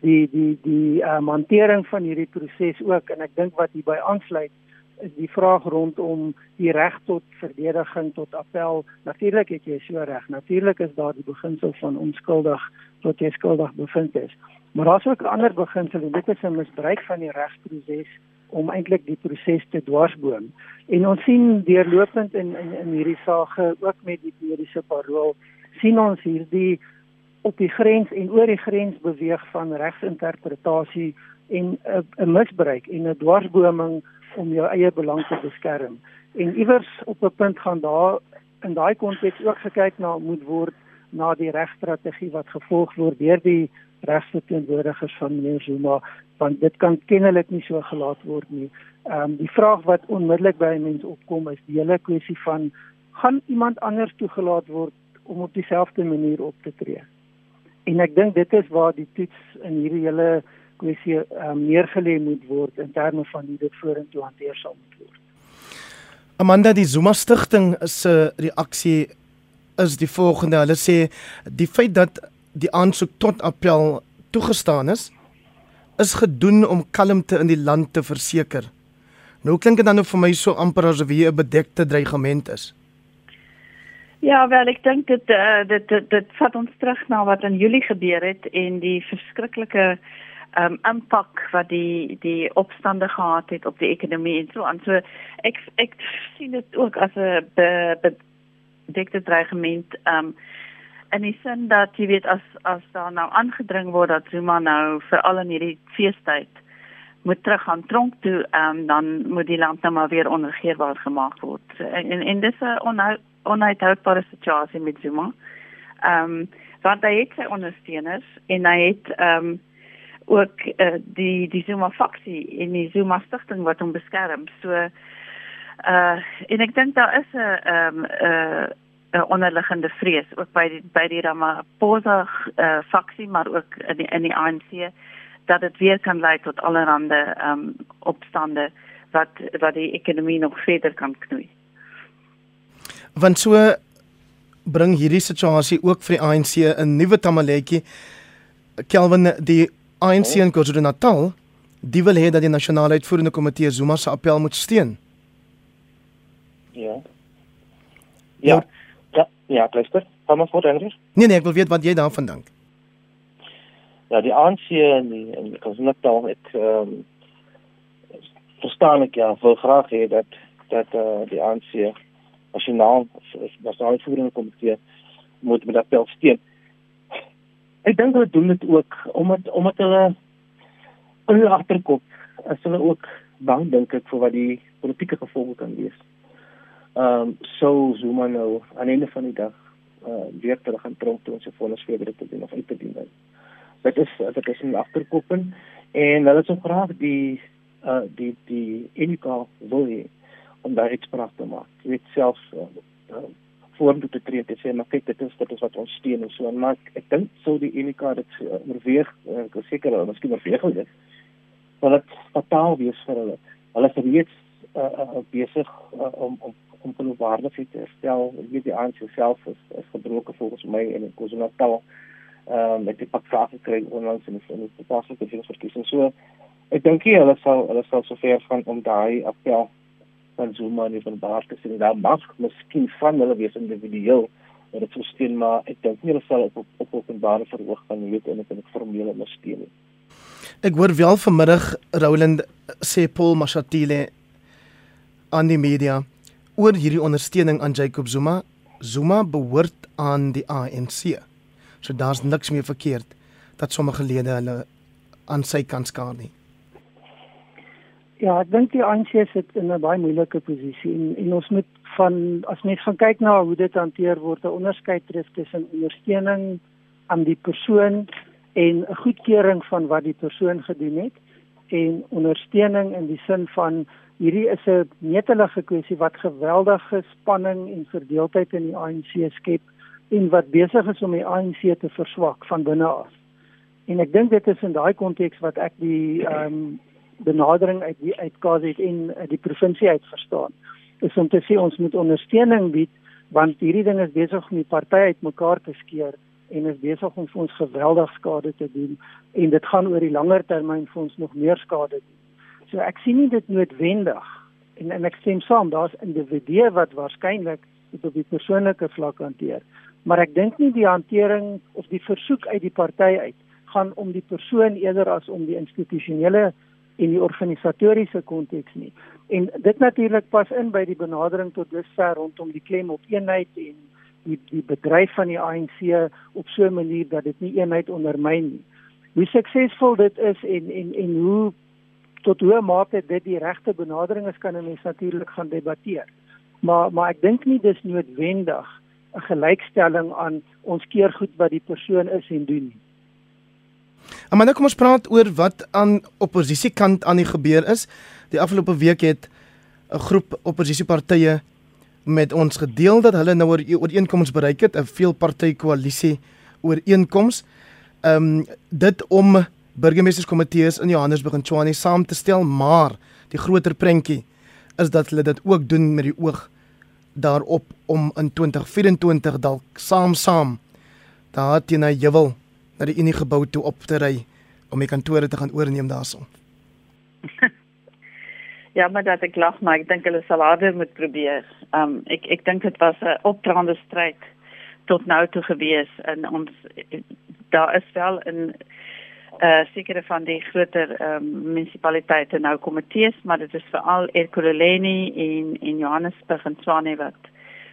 Die die die uh, hantering van hierdie proses ook en ek dink wat hierby aansluit is die vraag rondom die reg tot verdediging tot appel. Natuurlik het jy so reg. Natuurlik is daar die beginsel van onskuldig tot jy skuldig bevind is. Maar daar's ook 'n ander beginsel en dit is 'n misbruik van die regsproses om eintlik die proses te dwarsboom. En ons sien deurlopend in in in hierdie saak ook met die mediese parol sien ons hierdie op die grens en oor die grens beweeg van regsinterpretasie en 'n misbruik en 'n dwarsboming om jou eie belang te beskerm. En iewers op 'n punt gaan daar in daai konteks ook gekyk na moet word na die regstrategie wat gevolg word deur die regsverteenwoordigers van meneer Zuma want dit kan kennelik nie so gelaat word nie. Ehm um, die vraag wat onmiddellik by mense opkom is die hele kwessie van gaan iemand anders toegelaat word om op dieselfde manier op te tree. En ek dink dit is waar die toets in hierdie hele kwessie um, neergelê moet word in terme van hoe dit vorentoe hanteer sal moet word. Amanda die Zuma stigting se reaksie is die volgende. Hulle sê die feit dat die aansoek tot appel toegestaan is is gedoen om kalmte in die land te verseker. Nou klink dit dan ook vir my so amper asof hier 'n bedekte dreigement is. Ja, wel ek dink dit uh, dit dit dit vat ons terug na wat in Julie gebeur het en die verskriklike ehm um, impak wat die die opstande gehad het op die ekonomie en so aan. So ek ek sien dit ook as 'n bedekte dreigement ehm um, in die sin dat jy weet as as daar nou aangedring word dat Zuma nou vir al in hierdie feestyd moet terug gaan tronk toe en um, dan moet die land nou maar weer onregeerbaar gemaak word. En en dis 'n onhoudbare situasie met Zuma. Ehm um, want hy het sy ondersteuners en hy het ehm um, ook uh, die die Zuma faksie in die Zuma stigting wat hom beskerm. So uh en ek dink daar is 'n ehm um, 'n uh, onderliggende vrees ook by die by die Ramaphosa uh, faksie maar ook in die in die ANC dat dit weer kan lei tot allerlei ehm um, opstande wat wat die ekonomie nog verder kan knoei. Want so bring hierdie situasie ook vir die ANC 'n nuwe tamaletjie. Kelvin die ANC in KwaZulu-Natal, die wil hê dat die nasionale uitvoerende komitee Zuma se appel moet steun. Ja. Ja. Ja, ja, luister. Kom maar voor, Andrew. Nee nee, ek wil weet wat jy daarvan dink. Ja, die ANC en die en die KwaZulu-Natal het ehm um, verstaan ek ja, wil graag hê dat dat eh uh, die ANC nasionaal nasionaal voerende komitee moet met pel steun. Ek dink hulle doen dit ook omdat omdat hulle in hulle agterkop as hulle ook bang dink ek vir wat die politieke gevolge kan wees ehm um, so Zuma nou aan einde van die dag uh weer terug gaan tronk toe om sy vonnis weer te doen of uit te dien. Dit is dit is 'n agterkoppen en hulle sou graag die uh die die enige wil hê om daar iets praat te maak. Jy weet self uh, uh voor te tree te sê maar kyk dit is dit is wat ons steun en so en maar ek dink sou die enige dit uh, oorweeg uh, ek is seker hulle miskien oorweeg dit. Want dit fataal wees vir hulle. Hulle is reeds uh, uh, besig uh, om om om geloofwaardigheid te herstel. Ek weet die ANC self is, is gebroken volgens my en ek in Natal ehm um, met die paksaak gekry onlangs in die toepaslike verkiesing. So ek dink hulle sal hulle sal sover gaan om daai appel van Zuma nie van baas te sien. Daar mag miskien van hulle wees individueel wat dit verstaan maar ek dink nie hulle sal op op openbare verhoog gaan weet en ek het formele ondersteuning. Ek hoor wel vanmiddag Roland sê Paul Mashatile aan die media oor hierdie ondersteuning aan Jacob Zuma. Zuma behoort aan die ANC. So daar's niks meer verkeerd dat sommige lede hulle aan sy kant skaar nie. Ja, ek dink die ANC sit in 'n baie moeilike posisie en, en ons moet van as mens gaan kyk na hoe dit hanteer word, 'n onderskeid tref tussen ondersteuning aan die persoon en 'n goedkeuring van wat die persoon gedoen het en ondersteuning in die sin van hierdie is 'n netelige kwessie wat geweldige spanning en verdeeldheid in die ANC skep en wat besig is om die ANC te verswak van binne af. En ek dink dit is in daai konteks wat ek die ehm um, benadering uit die uit KZN uit die provinsie uit verstaan. Is om te sê ons moet ondersteuning bied want hierdie ding is besig om die partye uitmekaar te skeer en is besig om vir ons geweldig skade te doen en dit gaan oor die langer termyn vir ons nog meer skade doen. So ek sien nie dit noodwendig en en ek stem saam, daar's individue wat waarskynlik dit op die persoonlike vlak hanteer. Maar ek dink nie die hantering of die versoek uit die party uit gaan om die persoon eerder as om die institusionele en die organisatoriese konteks nie. En dit natuurlik pas in by die benadering tot dusver rondom die klem op eenheid en die die bedryf van die ANC op so 'n manier dat dit nie eenheid ondermyn nie. Hoe suksesvol dit is en en en hoe tot hoe mate dit die regte benadering is kan 'n mens natuurlik gaan debatteer. Maar maar ek dink nie dis noodwendig 'n gelykstelling aan ons keer goed wat die persoon is en doen nie. Nou kom ons praat oor wat aan oppositiekant aan die gebeur is. Die afgelope week het 'n groep oppositiepartye met ons gedeel dat hulle nou oor ooreenkomste bereik het, 'n veelparty koalisie ooreenkoms. Ehm um, dit om burgemeesterskomitees in Johannesburg en Tshwane saam te stel, maar die groter prentjie is dat hulle dit ook doen met die oog daarop om in 2024 dalk saam saam daar teen 'n juwel na die Unie gebou toe op te ry om die kantore te gaan oorneem daarson. ja, maar dat ek lag maar ek dink hulle sal harder moet probeer. Um ek ek dink dit was 'n opdraande stryd tot nou toe gewees in ons daar is wel 'n uh sekere van die groter um, munisipaliteite nou komitees maar dit is veral Ekurhuleni en en Johannesburg en Tshwane wat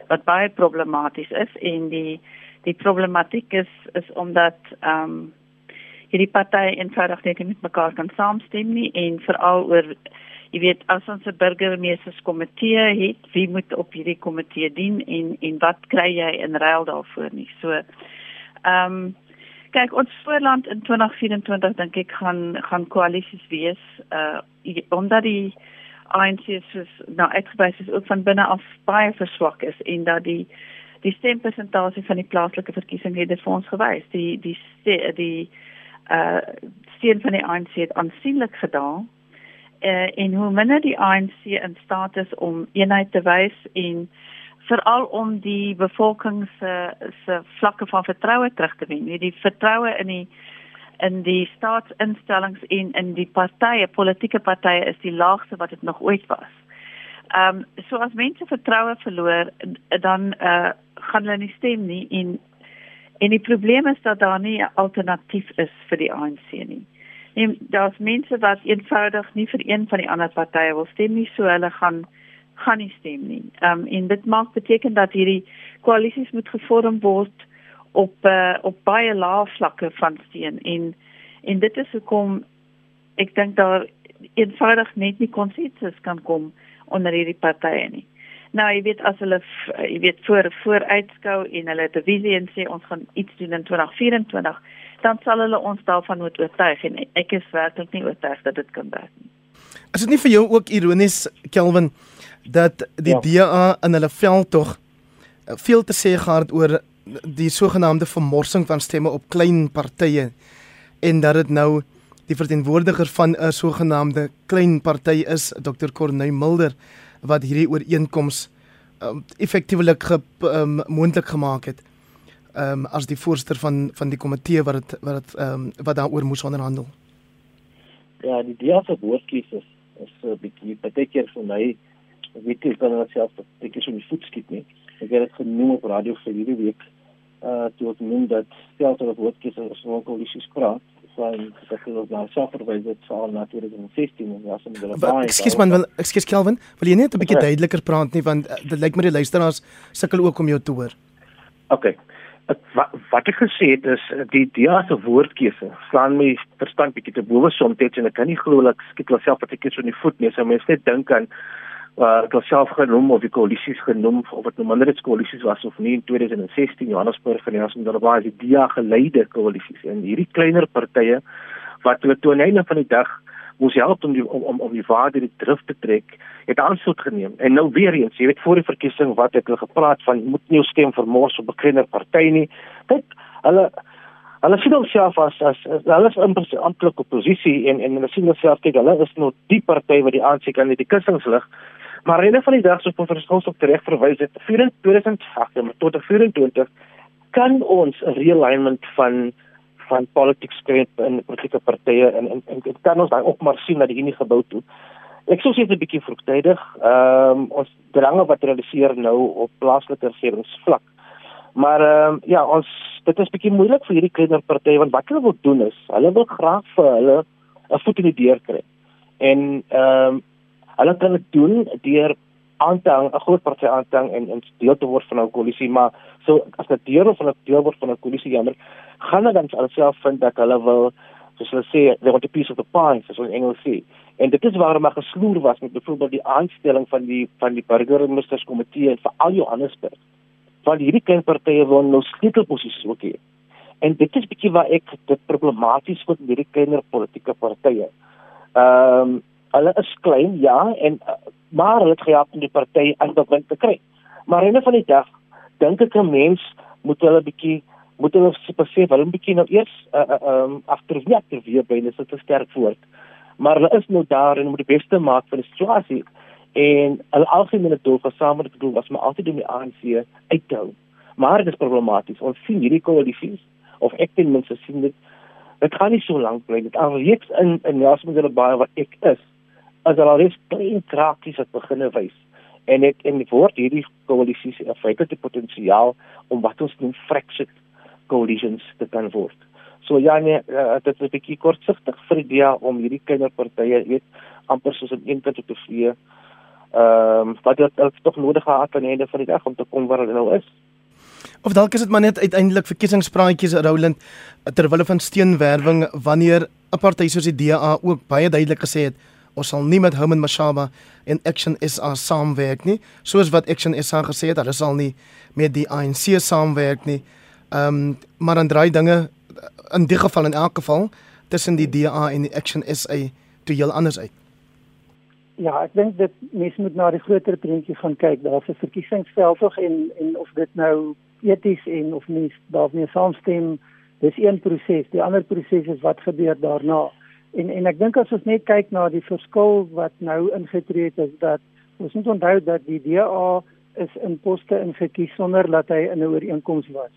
wat baie problematies is en die die problematiek is is omdat ehm um, hierdie partye eenvoudig net nie met mekaar kan saamstem nie en veral oor jy weet as ons 'n burgemeesterskomitee het wie moet op hierdie komitee dien en en wat kry jy in ruil daarvoor nie? So ehm um, kyk ons voorland in 2024 dink ek gaan gaan koalisies wees uh omdat die ANC is nou uitgewys is ook van binne af baie verswak is en dat die die stempersentasie van die plaaslike verkiesing het dit vir ons gewys die die die, uh steun van die ANC het aansienlik gedaal uh, en hoe minder die ANC in staat is om eenheid te wys en veral om die bevolking se se vlakke van vertroue terug te wen. Die vertroue in die in die staatsinstellings en in die partye, politieke partye is die laagste wat dit nog ooit was. Ehm um, so as mense vertroue verloor, dan eh uh, gaan hulle nie stem nie en en die probleem is dat daar nie 'n alternatief is vir die ANC nie. En daar's mense wat eenvoudig nie vir een van die ander partye wil stem nie, so hulle gaan gaan nie stem nie. Ehm um, en dit maak beteken dat hierdie koalisies moet gevorm word op uh, op baie lae vlakke van steun en en dit is hoekom ek dink daar eenvoudig net nie konsensus kan kom onder hierdie partye nie. Nou jy weet as hulle jy weet voor vooruitskou en hulle te visie en sê ons gaan iets doen in 2024 dan sal hulle ons daarvan moet oortuig en ek is werklik nie oortuig dat dit kan werk nie. Is dit nie vir jou ook ironies Kelvin dat die ja. DA in hulle veld tog eh, veel te sê gehad oor die sogenaamde vermorsing van stemme op klein partye en dat dit nou die verteenwoordiger van 'n sogenaamde klein party is Dr Corneil Mulder wat hierdie ooreenkoms um, effektiewelik um, moontlik gemaak het um, as die voorsteur van van die komitee wat het, wat het, um, wat daaroor moes onderhandel. Ja, die DA se woordkies is is 'n bietjie baie keer vir my ek weet nie kan dit self ek is so nie voet skiet nie ek het dit genoem op radio vir hierdie week uh toe ek noem dat selfs al word kies as ons koalisies praat van dat hulle nou self verwys het vir na 2016 en ja soms hulle baie Ekskuus man wil ekskuus Kelvin wil jy net 'n bietjie duideliker praat nie want uh, dit lyk my die luisteraars sukkel ook om jou te hoor. Okay wat wat ek gesê het is die DA se woordkeuse slaan my verstand bietjie te bowe soms en ek kan nie glo ek skiet myself dat ek iets in die voet nie. So mense net dink aan uh, self genoem of die koalisies genoem of wat nou minderheidskoalisies was of nie in 2016 Johannesburg en ons het daarby die DA geleide koalisies en hierdie kleiner partye wat toe die einde van die dag moes help om die, om om die waarde die drif te trek het aansoek geneem. En nou weer eens jy weet voor die verkiesing wat het hulle gepraat van moet nie jou stem vermors op 'n kleiner party nie. Kyk hulle hulle sien homself as as hulle is in 'n amptelike posisie en en hulle sien homself kyk hulle is nou die party wat die aansien kan in die kussingslig Maar rede van die dag soos professor Skols op reg verwys het, 2008 tot 2024 kan ons 'n realignment van van politics skep in politieke partye en en en dit kan ons daai ook maar sien dat die Unie gebou het. Ek sou sê dit 'n bietjie vroegtydig. Ehm um, ons drange wat realiseer nou op plaaslike regeringsvlak. Maar ehm um, ja, ons dit is bietjie moeilik vir hierdie kleiner partye want wat hulle wil doen is, hulle wil graag vir hulle 'n voet in die deur kry. En ehm um, Hulle kan dit doen deur aan te hang, 'n groot party aan te hang en en deel te word van 'n koalisie, maar so as dit deel van 'n deel word van 'n koalisie jammer, gaan hulle dan alself vind dat hulle wil soos hulle sê, they want a piece of the pie, soos in Engels sê. En dit is waarom maar gesloer was met byvoorbeeld die aanstelling van die van die burgemeesterskomitee en vir al Johannesburg. Want hierdie klein partye wil nou sleutelposisies ook hê. En dit is bietjie waar ek dit problematies vind met hierdie kleiner politieke partye. Ehm um, hulle is klein ja en maar hulle gehelp om die party aan die wind te kry. Maar in 'n van die dag dink ek 'n mens moet hulle bietjie moet hulle besef hulle bietjie nou eers ehm uh, uh, um, agter wie agter wie by sit te sterk voort. Maar hulle is nou daar en moet die beste maak van die situasie en hulle algemene doel gesamentlike doel was maar altyd om die ANC uit te hou. Maar dit is problematies. Ons sien hierdie koalisies of ek ten minste sien dit Dit gaan nie so lank bly dit alreeds in in Jasmine baie wat ek is. As al is klein krakies wat begine wys en ek en word hierdie koalisies 'n feitelike potensiaal om wat ons noem fractured coalitions te kan word. So ja nee, uh, dit is 'n bietjie kortsigtig vir die DA om hierdie kinderpartye weet amper soos 'n een kind op te vee. Ehm um, wat dit tog nodig gehad aan die einde van die dag om te kom waar hulle nou is. Of dalk is dit maar net uiteindelik verkiesingspraatjies Roland terwyl hulle van steenwerwing wanneer 'n party soos die DA ook baie duidelik gesê het ons sal nie met Herman Mashaba en Action SA saamwerk nie soos wat Action SA gesê het hulle sal nie met die ANC saamwerk nie. Ehm um, maar dan draai dinge in die geval in elk geval tussen die DA en die Action SA toe heel anders uit. Ja, ek dink dit mense moet na die groter prentjie gaan kyk. Daar's 'n verkiesingsveld en en of dit nou eties en of mens daarmee saamstem, dis een proses. Die ander proses is wat gebeur daarna. En en ek dink as ons net kyk na die verskil wat nou ingetree het is dat ons moet onthou dat die DA is in poste ingekies sonder dat hy in 'n ooreenkoms was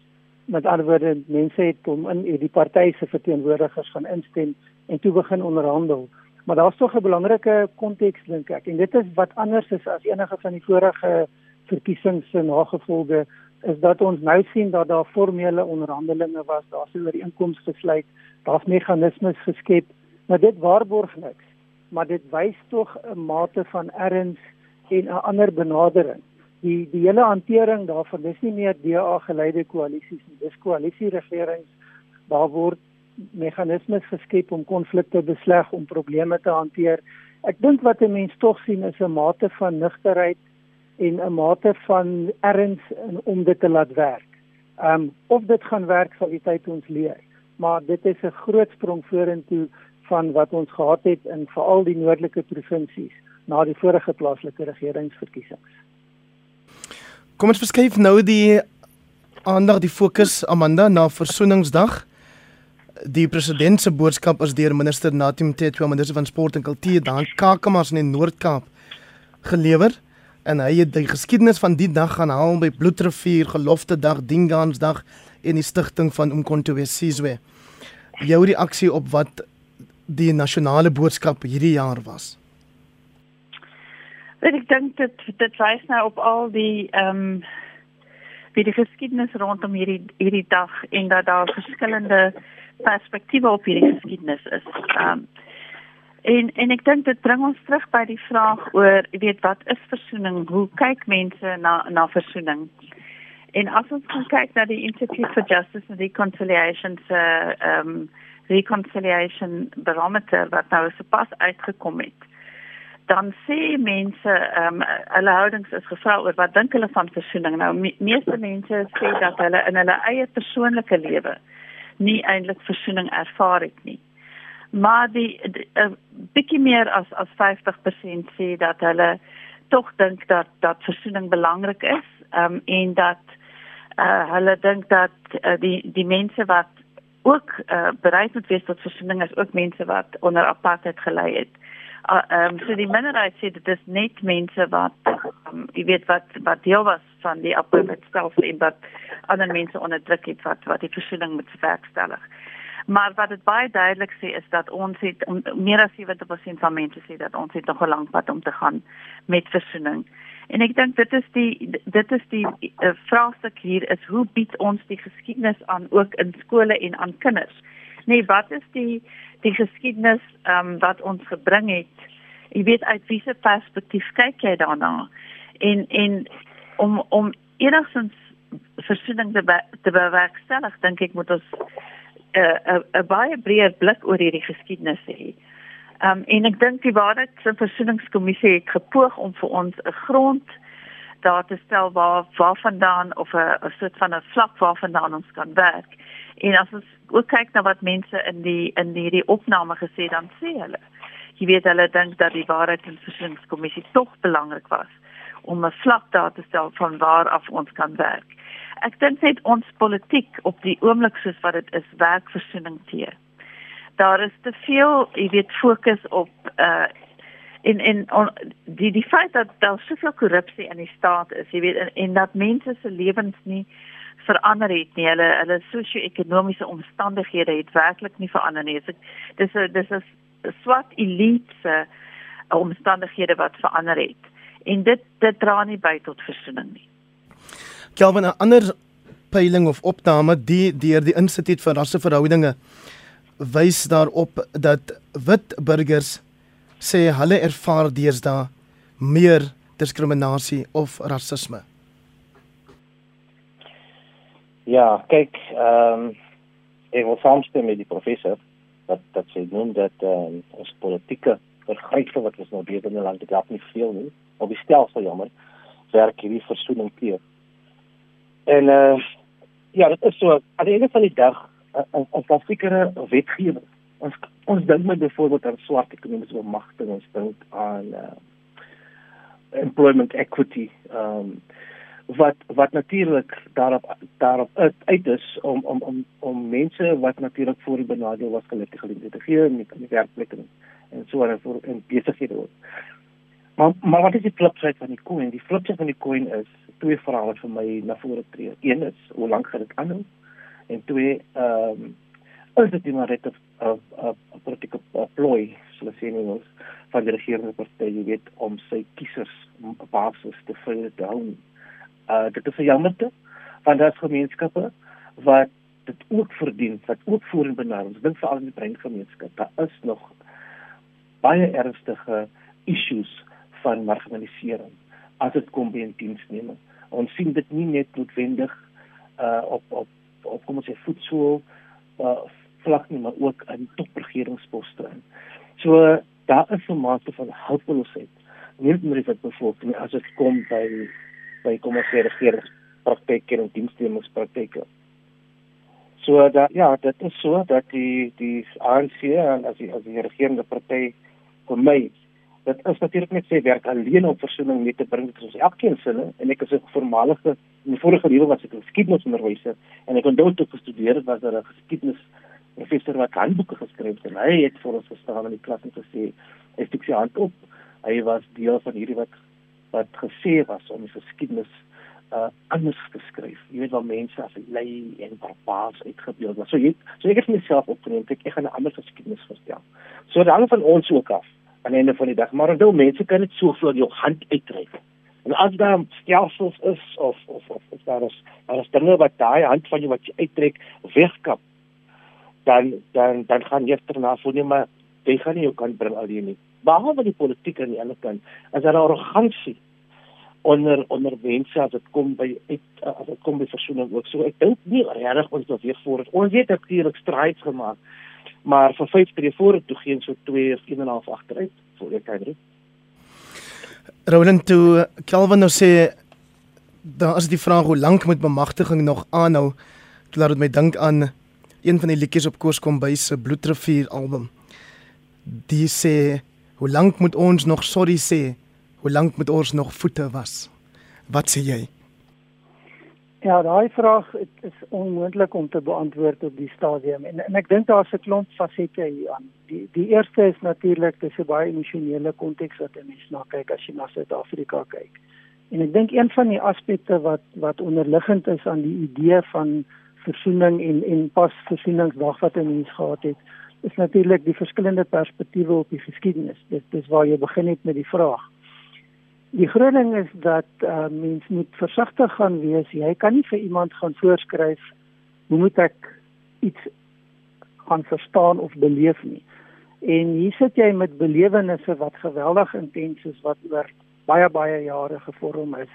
met ander woorde mense het hom in die party se verteenwoordigers gaan instem en toe begin onderhandel. Maar daar's tog 'n belangrike konteks dink ek en dit is wat anders is as enige van die vorige verkiesings se nagevolge is dat ons nou sien dat daar formele onderhandelinge was, daar's 'n ooreenkoms gesluit, daar's meganismes geskep, maar dit waarborg niks. Maar dit wys tog 'n mate van erns en 'n ander benadering. Die die hele hantering daarvan dis nie meer DA geleide koalisies nie dis koalisieregerings. Daar word meganismes geskep om konflikte besleg om probleme te hanteer. Ek dink wat 'n mens tog sien is 'n mate van nugterheid en 'n mate van erns om dit te laat werk. Um of dit gaan werk sal die tyd ons leer. Maar dit is 'n groot sprong vorentoe van wat ons gehad het in veral die noordelike provinsies na die vorige plaaslike regeringsverkiesings Kom ons verskuif nou die aandag die fokus Amanda na versoeningsdag. Die president se boodskap is deur minister Natim Tetwa, minister van sport en kultuur daar in Kakamas in die Noord-Kaap gelewer en hy het die geskiedenis van die dag gaan haal by Bloedrivier, Gelofte Dag, Dingansdag en die stigting van Umkhonto we Sizwe. Jou reaksie op wat die nasionale boodskap hierdie jaar was? Weet ek dink dit dit wys nou op al die ehm um, wie die geskiedenis rondom hierdie hierdie dag en dat daar verskillende perspektiewe op hierdie geskiedenis is. Ehm um, en en ek dink dit bring ons terug by die vraag oor, jy weet, wat is versoening? Hoe kyk mense na na versoening? En as ons kyk na die Institute for Justice and Reconciliation se ehm um, reconciliation barometer wat nou sopas uitgekom het dan sê mense ehm um, hulle houdings is gevra oor wat dink hulle van versoening. Nou me meeste mense sê dat hulle in hulle eie persoonlike lewe nie eintlik versoening ervaar het nie. Maar die 'n bietjie meer as as 50% sê dat hulle tog dink dat dat versoening belangrik is ehm um, en dat uh, hulle dink dat uh, die die mense wat ook uh, bereid moet wees tot versoening is ook mense wat onder apartheid gelei het uh, um, so die minderheid sê dit is net mense wat um, jy weet wat wat deel was van die apartheid self en wat ander mense onderdruk het wat wat die versoening moet verwerkstellig. Maar wat dit baie duidelik sê is dat ons het meer as 70% van mense sê dat ons het nog 'n lang pad om te gaan met versoening. En ek dink dit is die dit is die uh, vraagstuk hier is hoe bied ons die geskiedenis aan ook in skole en aan kinders. Nee, wat is die die geskiedenis ehm um, wat ons gebring het. Jy weet uit wiese perspektief kyk jy daarna? En en om om enigstens versoening te be, te bewerkstellig, dink ek moet ons 'n uh, 'n baie breër blik oor hierdie geskiedenis hê. Ehm um, en ek dink die waarheid se versoeningskommissie het gepoog om vir ons 'n grond daar te stel waar waarvandaan of 'n soort van 'n vlak waarvandaan ons kan werk. En as ons kyk na wat mense in die in hierdie opname gesê dan sê hulle jy weet hulle dink dat die waarheid en versoeningskommissie tog belangrik was om 'n vlak daar te stel van waar af ons kan werk. Ek dink net ons politiek op die oomblik soos wat dit is werk versoening teë. Daar is te veel, jy weet, fokus op uh in in on, die die feit dat daar soveel korrupsie in die staat is, jy weet, en, en dat mense se lewens nie verander het nie. Hulle hulle sosio-ekonomiese omstandighede het werklik nie verander nie. Dis 'n dis 'n swart elite se omstandighede wat verander het. En dit dit dra nie by tot versoening nie. Kelvin 'n ander peiling of opname die deur die Instituut vir Rasseverhoudinge wys daarop dat wit burgers sê hulle ervaar deesdae meer diskriminasie of rasisme. Ja, kyk, ehm um, ek wil saamstem met die professor dat dat sê noem dat ehm um, ons politieke vergrype wat ons nou beter in die land het, dalk nie veel nie. Op die stelsel jammer werk hierdie versoening teer. En eh uh, ja, dit is so aan die einde van die dag 'n 'n klassiekere wetgewing. Ons ons dink met byvoorbeeld aan swart ekonomiese bemagtiging, ons dink aan uh, employment equity ehm um, wat wat natuurlik daarop daarop uit is om om om om mense wat natuurlik voor die benadeel was gelukkig geleentheid te gee in die, die werkplek en en so en voor in besighede ook. Maar maar wat is die flipside van die coin? Die flipside van die coin is twee vrae wat vir my na vore tree. Een is hoe lank gaan dit aanhou? En twee, ehm um, is dit maar net 'n 'n politieke plooi, so sê nie ons van die regerende party, jy weet, om sy kiesers basis te vul te hou. Uh dit is 'n jammerte want daar's gemeenskappe wat dit ook verdien, wat ook voorin benader. Ons dink veral in die breingemeenskap, daar is nog baie ernstige issues van marginalisering as dit kom by 'n diensneming. Ons sien dit nie net noodwendig uh op op op kom ons sê voetsool uh vlak nie, maar ook in topregeringsposte. So daar is 'n mate van hulpeloosheid. Nie net met bevolking as dit kom by by kom ons sê regeringspraktyke en diensnemingspraktyke. So dat ja, dit is so dat die die ANC en as die as die regerende party vir my dit is natuurlik net sê werk alleen om versoening mee te bring dit is elkeen sinne en ek is 'n voormalige in die vorige lewe was ek 'n geskiedenisonderwyser en ek onthou toe gestudeer het was daar 'n geskiedenis professor wat handboeke geskryf het en hy het vir ons gestaan in die klas en gesê hy steek sy hand op hy was deel van hierdie wat wat gesê was om die geskiedenis uh anders te skryf. Jy weet waar mense as lei en barbaars uitgebeeld was. So jy so ek het myself opgeneem ek, ek gaan 'n ander geskiedenis verstel. So hang van ons ook af aan die einde van die dag. Maar onthou mense kan dit so vir jou hand uitreik. En as daar stelsels is of of of, of daar is daar is dinge wat daai hand van jou wat jy uittrek wegkap, dan dan dan gaan jy terna voel nie maar jy gaan nie jou kan bring alleen nie. Behalwe die politiek aan die ander kant, is daar arrogansie onder onder mense as dit kom by uit, as dit kom by versoening ook. So ek dink nie regtig ons beweeg voor. Ons het natuurlik strides gemaak maar vir 5 tree voor toe geen so 2 of 1 en 'n half agteruit voor die Kaapstad. Roland toe Calvin nou sê daar is die vraag hoe lank moet bemagtiging nog aanhou? Toe laat dit my dink aan een van die liedjies op Koos kom by se Bloedrivier album. Die sê hoe lank moet ons nog sorry sê? Hoe lank moet ons nog voete was? Wat sê jy? Ja, daai vraag is onmoontlik om te beantwoord op die stadium en en ek dink daar's 'n klomp fasette hier aan. Die die eerste is natuurlik dis 'n baie emosionele konteks wat 'n mens na kyk as jy na Suid-Afrika kyk. En ek dink een van die aspekte wat wat onderliggend is aan die idee van versoening en en pas versoeningsdag wat 'n mens gehad het, is natuurlik die verskillende perspektiewe op die geskiedenis. Dit dis waar jy begin het met die vraag. Die groot ding is dat uh, mens moet versigtig gaan wees. Jy kan nie vir iemand gaan voorskryf hoe moet ek iets gaan verstaan of beleef nie. En hier sit jy met belewennisse wat geweldig intens is wat oor baie baie jare gevorm is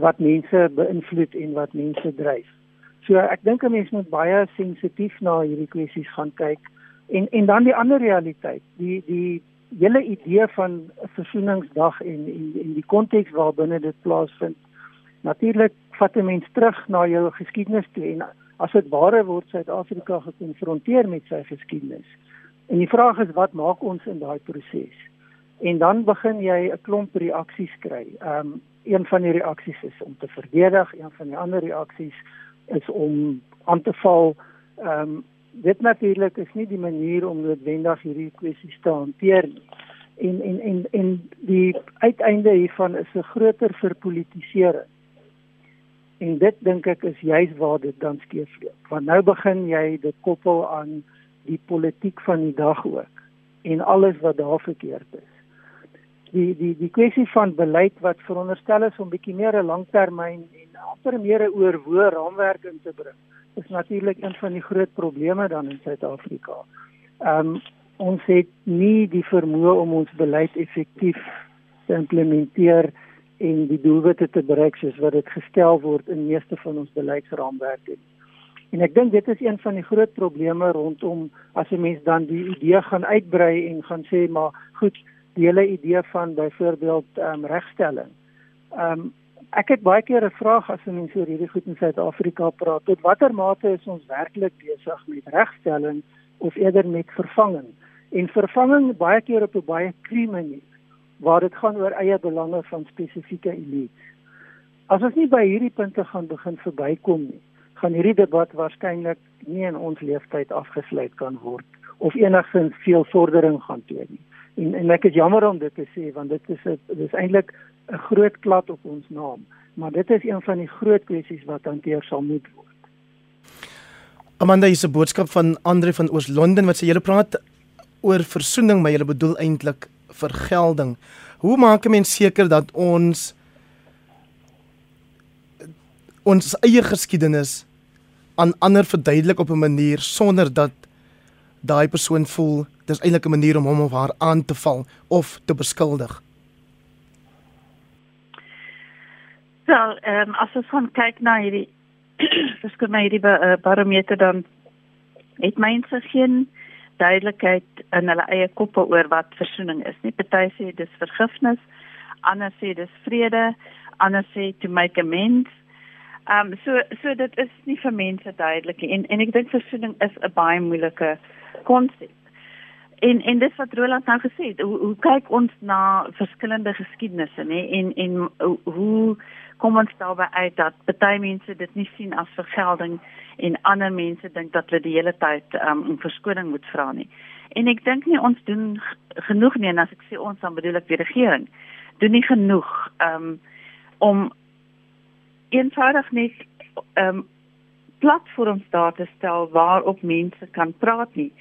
wat mense beïnvloed en wat mense dryf. So ek dink 'n mens moet baie sensitief na hierdie kwessies gaan kyk en en dan die ander realiteit, die die hele idee van versoeningsdag en en en die konteks waarbinne dit plaasvind. Natuurlik vat 'n mens terug na jou geskiedenis toe en as dit ware word Suid-Afrika gekonfronteer met sy geskiedenis. En die vraag is wat maak ons in daai proses? En dan begin jy 'n klomp reaksies kry. Ehm um, een van die reaksies is om te verdedig, een van die ander reaksies is om aan te val. Ehm um, dit natuurlik is nie die manier om noodwendig hierdie kwessies te hanteer nie. En en en en die uiteinde hiervan is 'n groter verpolitisering. En dit dink ek is juis waar dit dan skeefloop. Want nou begin jy dit koppel aan die politiek van die dag ook en alles wat daar verkeerd is. Die die die kwessie van beleid wat veronderstel is om bietjie meer 'n langtermyn en amper meer 'n oorwoë raamwerk in te bring, is natuurlik een van die groot probleme dan in Suid-Afrika. Ehm um, ons het nie die vermoë om ons beleid effektief te implementeer en die doelwitte te bereik soos wat dit gestel word in meeste van ons beleidsraamwerke. En ek dink dit is een van die groot probleme rondom as 'n mens dan die idee gaan uitbrei en gaan sê maar goed, die hele idee van byvoorbeeld ehm um, regstelling. Ehm um, ek het baie keer 'n vraag as mense oor hierdie goed in Suid-Afrika praat. Tot watter mate is ons werklik besig met regstelling of eerder met vervanging? En vervanging baie keer op 'n baie kriem manier waar dit gaan oor eie belange van spesifieke elites. As ons nie by hierdie punte gaan begin verbykom nie, gaan hierdie debat waarskynlik nie in ons leeftyd afgesluit kan word of enigsins veel vordering gaan toon nie. En en ek is jammer om dit te sê want dit is 'n dis eintlik 'n groot klad op ons naam, maar dit is een van die groot kwessies wat hanteer sal moet word. Amanda is 'n boodskap van Andre van Oos-London wat sê julle praat oor versoening, maar julle bedoel eintlik vergelding. Hoe maak 'n mens seker dat ons ons eie geskiedenis aan ander verduidelik op 'n manier sonder dat daai persoon voel dis eintlik 'n manier om hom of haar aan te val of te beskuldig. Wel, ehm um, as ons gaan kyk na hierdie verskyn my hierdie uh, barometer dan het mense geen duidelikheid in hulle eie koppe oor wat versoening is nie. Party sê dis vergifnis, ander sê dis vrede, ander sê to make amends. Ehm um, so so dit is nie vir mense duidelik en en ek dink versoening is 'n baie moeilike konsep. En en dis wat Roland nou gesê het, hoe, hoe kyk ons na verskillende geskiedenisse nê en en hoe kom ons daarby uit dat baie mense dit nie sien as vergelding en ander mense dink dat hulle die hele tyd um, om verskoning moet vra nie. En ek dink nie ons doen genoeg nie en as ek sê ons dan bedoel ek die regering doen nie genoeg um, om eenvoudig net um, platforms daar te stel waarop mense kan praat nie.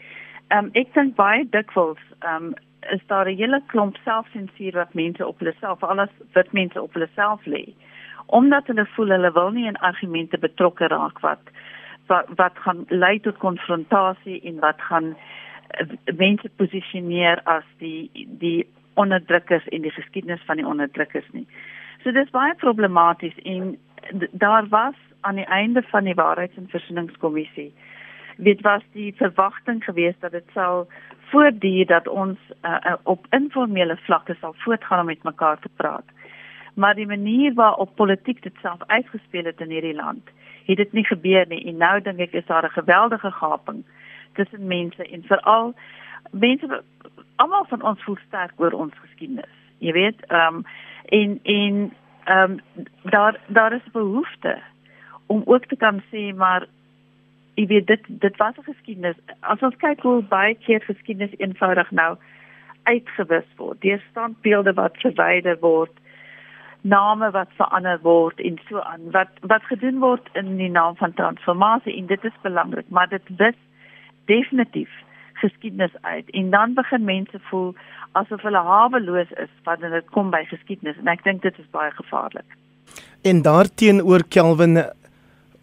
Ehm um, ek dink baie dikwels ehm um, is daar 'n hele klomp selfsensuur wat mense op hulle self alles wat mense op hulle self lê. Omdat hulle voel hulle wil nie in argumente betrokke raak wat wat wat gaan lei tot konfrontasie en wat gaan uh, mense posisioneer as die die onderdrukkers in die geskiedenis van die onderdrukkers nie. So dis baie problematies en daar was aan die einde van die waarheids- en versoeningskommissie weet was die verwagting geweest dat dit sal voortduur dat ons uh, op informele vlakke sal voortgaan om met mekaar te praat. Maar die manier waarop politiek dit self uitgespeel het in hierdie land, het dit nie gebeur nie en nou dink ek is daar 'n geweldige gaping tussen mense en veral mense almal van ons voel sterk oor ons geskiedenis. Jy weet, ehm um, en en ehm um, daar daar is behoefte om ook te kan sê maar jy weet dit dit was 'n geskiedenis. As ons kyk hoe baie keer geskiedenis eenvoudig nou uitgewis word. Deur standbeelde wat verwyder word, name wat verander word en so aan. Wat wat gedoen word in die naam van transformasie en dit is belangrik, maar dit wis definitief geskiedenis uit en dan begin mense voel asof hulle haweloos is wanneer dit kom by geskiedenis en ek dink dit is baie gevaarlik. En daarteenoor Kelvin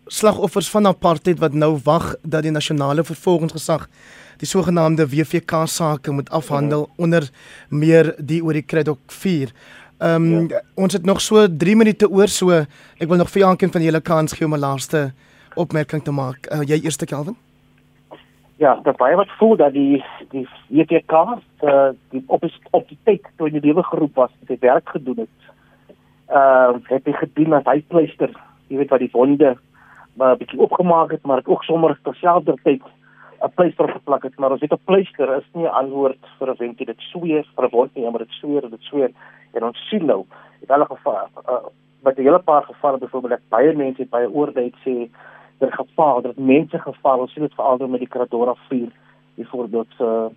slagoffers van apartheid wat nou wag dat die nasionale vervolgingsgesag die sogenaamde WVK sake moet afhandel ja. onder meer die oor die Credit 4. Ehm um, ja. ons het nog so 3 minute oor so ek wil nog vir Jankin van julle kans gee om 'n laaste opmerking te maak. Uh, jy eerste Kelvin? Ja, dat baie wat voel dat die die WVK uh, die op is, op die tyd toe die lewe geroep was, het hy werk gedoen het. Ehm uh, het hy gedien as hy pleister, jy weet wat die wonde maar 'n bietjie opgemaak het, maar dit ook sommer terselfdertyd 'n pleister geplak het, maar as dit 'n pleister is nie 'n antwoord vir 'n wenkie dit sweer vir 'n wond nie, maar dit sweer, dit sweer en ons sien nou in alle gevalle uh, met 'n hele paar gevalle byvoorbeeld dat baie mense baie oordeel sê dat gevaar dat mense gevaar ons sien dit veral met die Kradora 4 byvoorbeeld se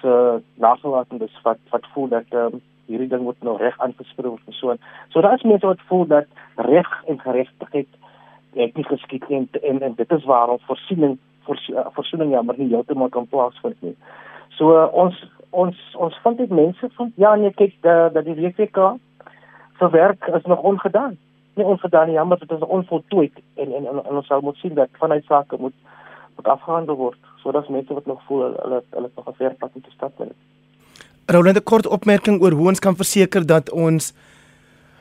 se nagelatendes wat wat voel dat um, hierdie ding moet nou reg aangespreek word en so. So daar is mense wat voel dat reg en geregtigheid het nie geskied nie en, en en dit is waarom voorsiening voorsiening jammer nie heeltemal kan plaasvind nie. So uh, ons ons ons vind dit mense van ja nee kyk dat die WFK se werk is nog ongedaan. Nie ongedaan nie, jammer dit is onvoltooid en en, en, en ons sal moet sien dat vanuit sake moet moet afgehandel word sodat mense wat nog voel hulle hulle nog 'n ver pad moet stap met. Roland 'n kort opmerking oor hoe ons kan verseker dat ons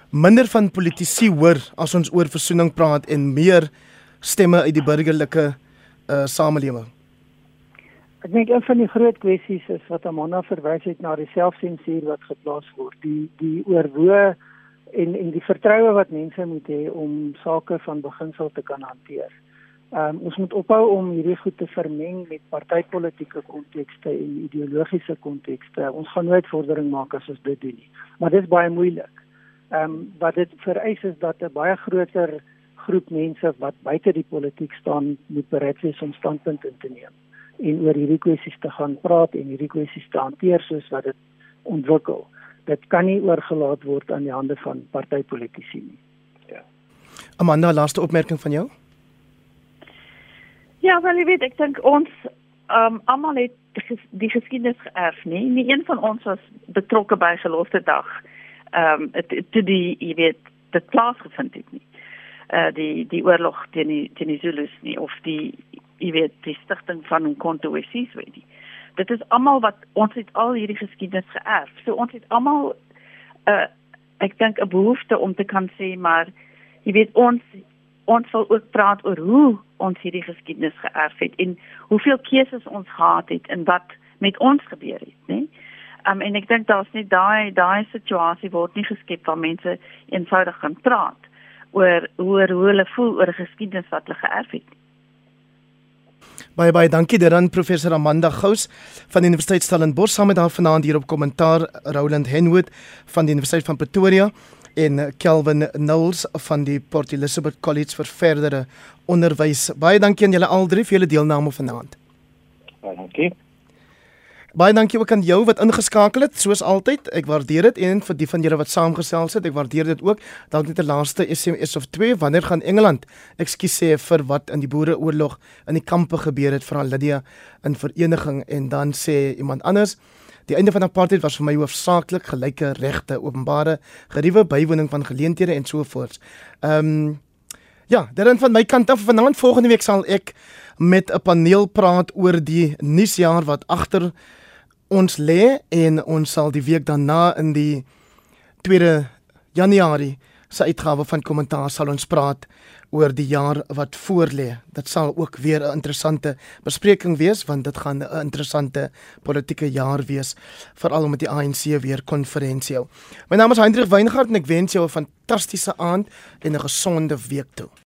minder van politici hoor as ons oor versoening praat en meer stemme uit die burgerlike uh, samelewing. Ek dink een van die groot kwessies is wat Amanda verwys het na die selfsensuur wat geplaas word, die die oorwoe en en die vertroue wat mense moet hê om sake van beginsel te kan hanteer. Ehm um, ons moet ophou om hierdie goed te vermeng met partytetiese kontekste en ideologiese kontekste. Ons gaan nooit vordering maak as ons dit doen nie. Maar dit is baie moeilik. Ehm um, wat dit vereis is dat 'n baie groter groep mense wat buite die politiek staan moet bereid wees om standpunt in te neem en oor hierdie kwessies te gaan praat en hierdie kwessies te hanteer soos wat dit ontwikkel. Dit kan nie oorgelaat word aan die hande van partytetiese nie. Ja. Amanda, laaste opmerking van jou? Ja, wel jy weet, ek dink ons um almal het die geskiedenis geërf, nie? Nie een van ons was betrokke by gelofte dag. Um toe die jy weet, dit plaasgevind het nie. Uh die die oorlog teen die teen die Zulus nie of die jy weet, die stigting van 'n konto wesies weet jy. Dit is almal wat ons het al hierdie geskiedenis geërf. So ons het almal uh ek dink 'n behoefte om te kan sê maar jy weet ons ons wil ook praat oor hoe ons hierdie geskiedenis geërf het en hoeveel keuses ons gehad het en wat met ons gebeur het, né? Um, en ek dink daar's net daai daai situasie word nie geskep waar mense eenvoudig kan praat oor hoe hoe hulle voel oor 'n geskiedenis wat hulle geërf het. Baie baie dankie daaraan professor Amanda Gous van die Universiteit Stellenbosch saam met haar vanaand hier op kommentaar Roland Henwood van die Universiteit van Pretoria en Kelvin Knowles van die Port Elizabeth College vir verdere onderwys. Baie dankie aan julle al drie vir julle deelname vanaand. Baie dankie. Baie dankie ook aan jou wat ingeskakel het, soos altyd. Ek waardeer dit en vir die van julle wat saamgesels het, ek waardeer dit ook. Dalk net 'n laaste SMS of 2, wanneer gaan Engeland ekskuus sê vir wat in die boereoorlog in die kampe gebeur het vir Lydia in vereniging en dan sê iemand anders Die einde van apartheid was vir my hoofsaaklik gelyke regte, openbare geriewe bywoning van geleenthede en so voort. Ehm um, ja, dan van my kant af vanaand volgende week sal ek met 'n paneel praat oor die nuusjaar wat agter ons lê en ons sal die week daarna in die 2 Januarie se uitgawe van kommentaar sal ons praat oor die jaar wat voorlê. Dit sal ook weer 'n interessante bespreking wees want dit gaan 'n interessante politieke jaar wees veral met die ANC weer konferensie. My naam is Hendrik Weingart en ek wens jou 'n fantastiese aand en 'n gesonde week toe.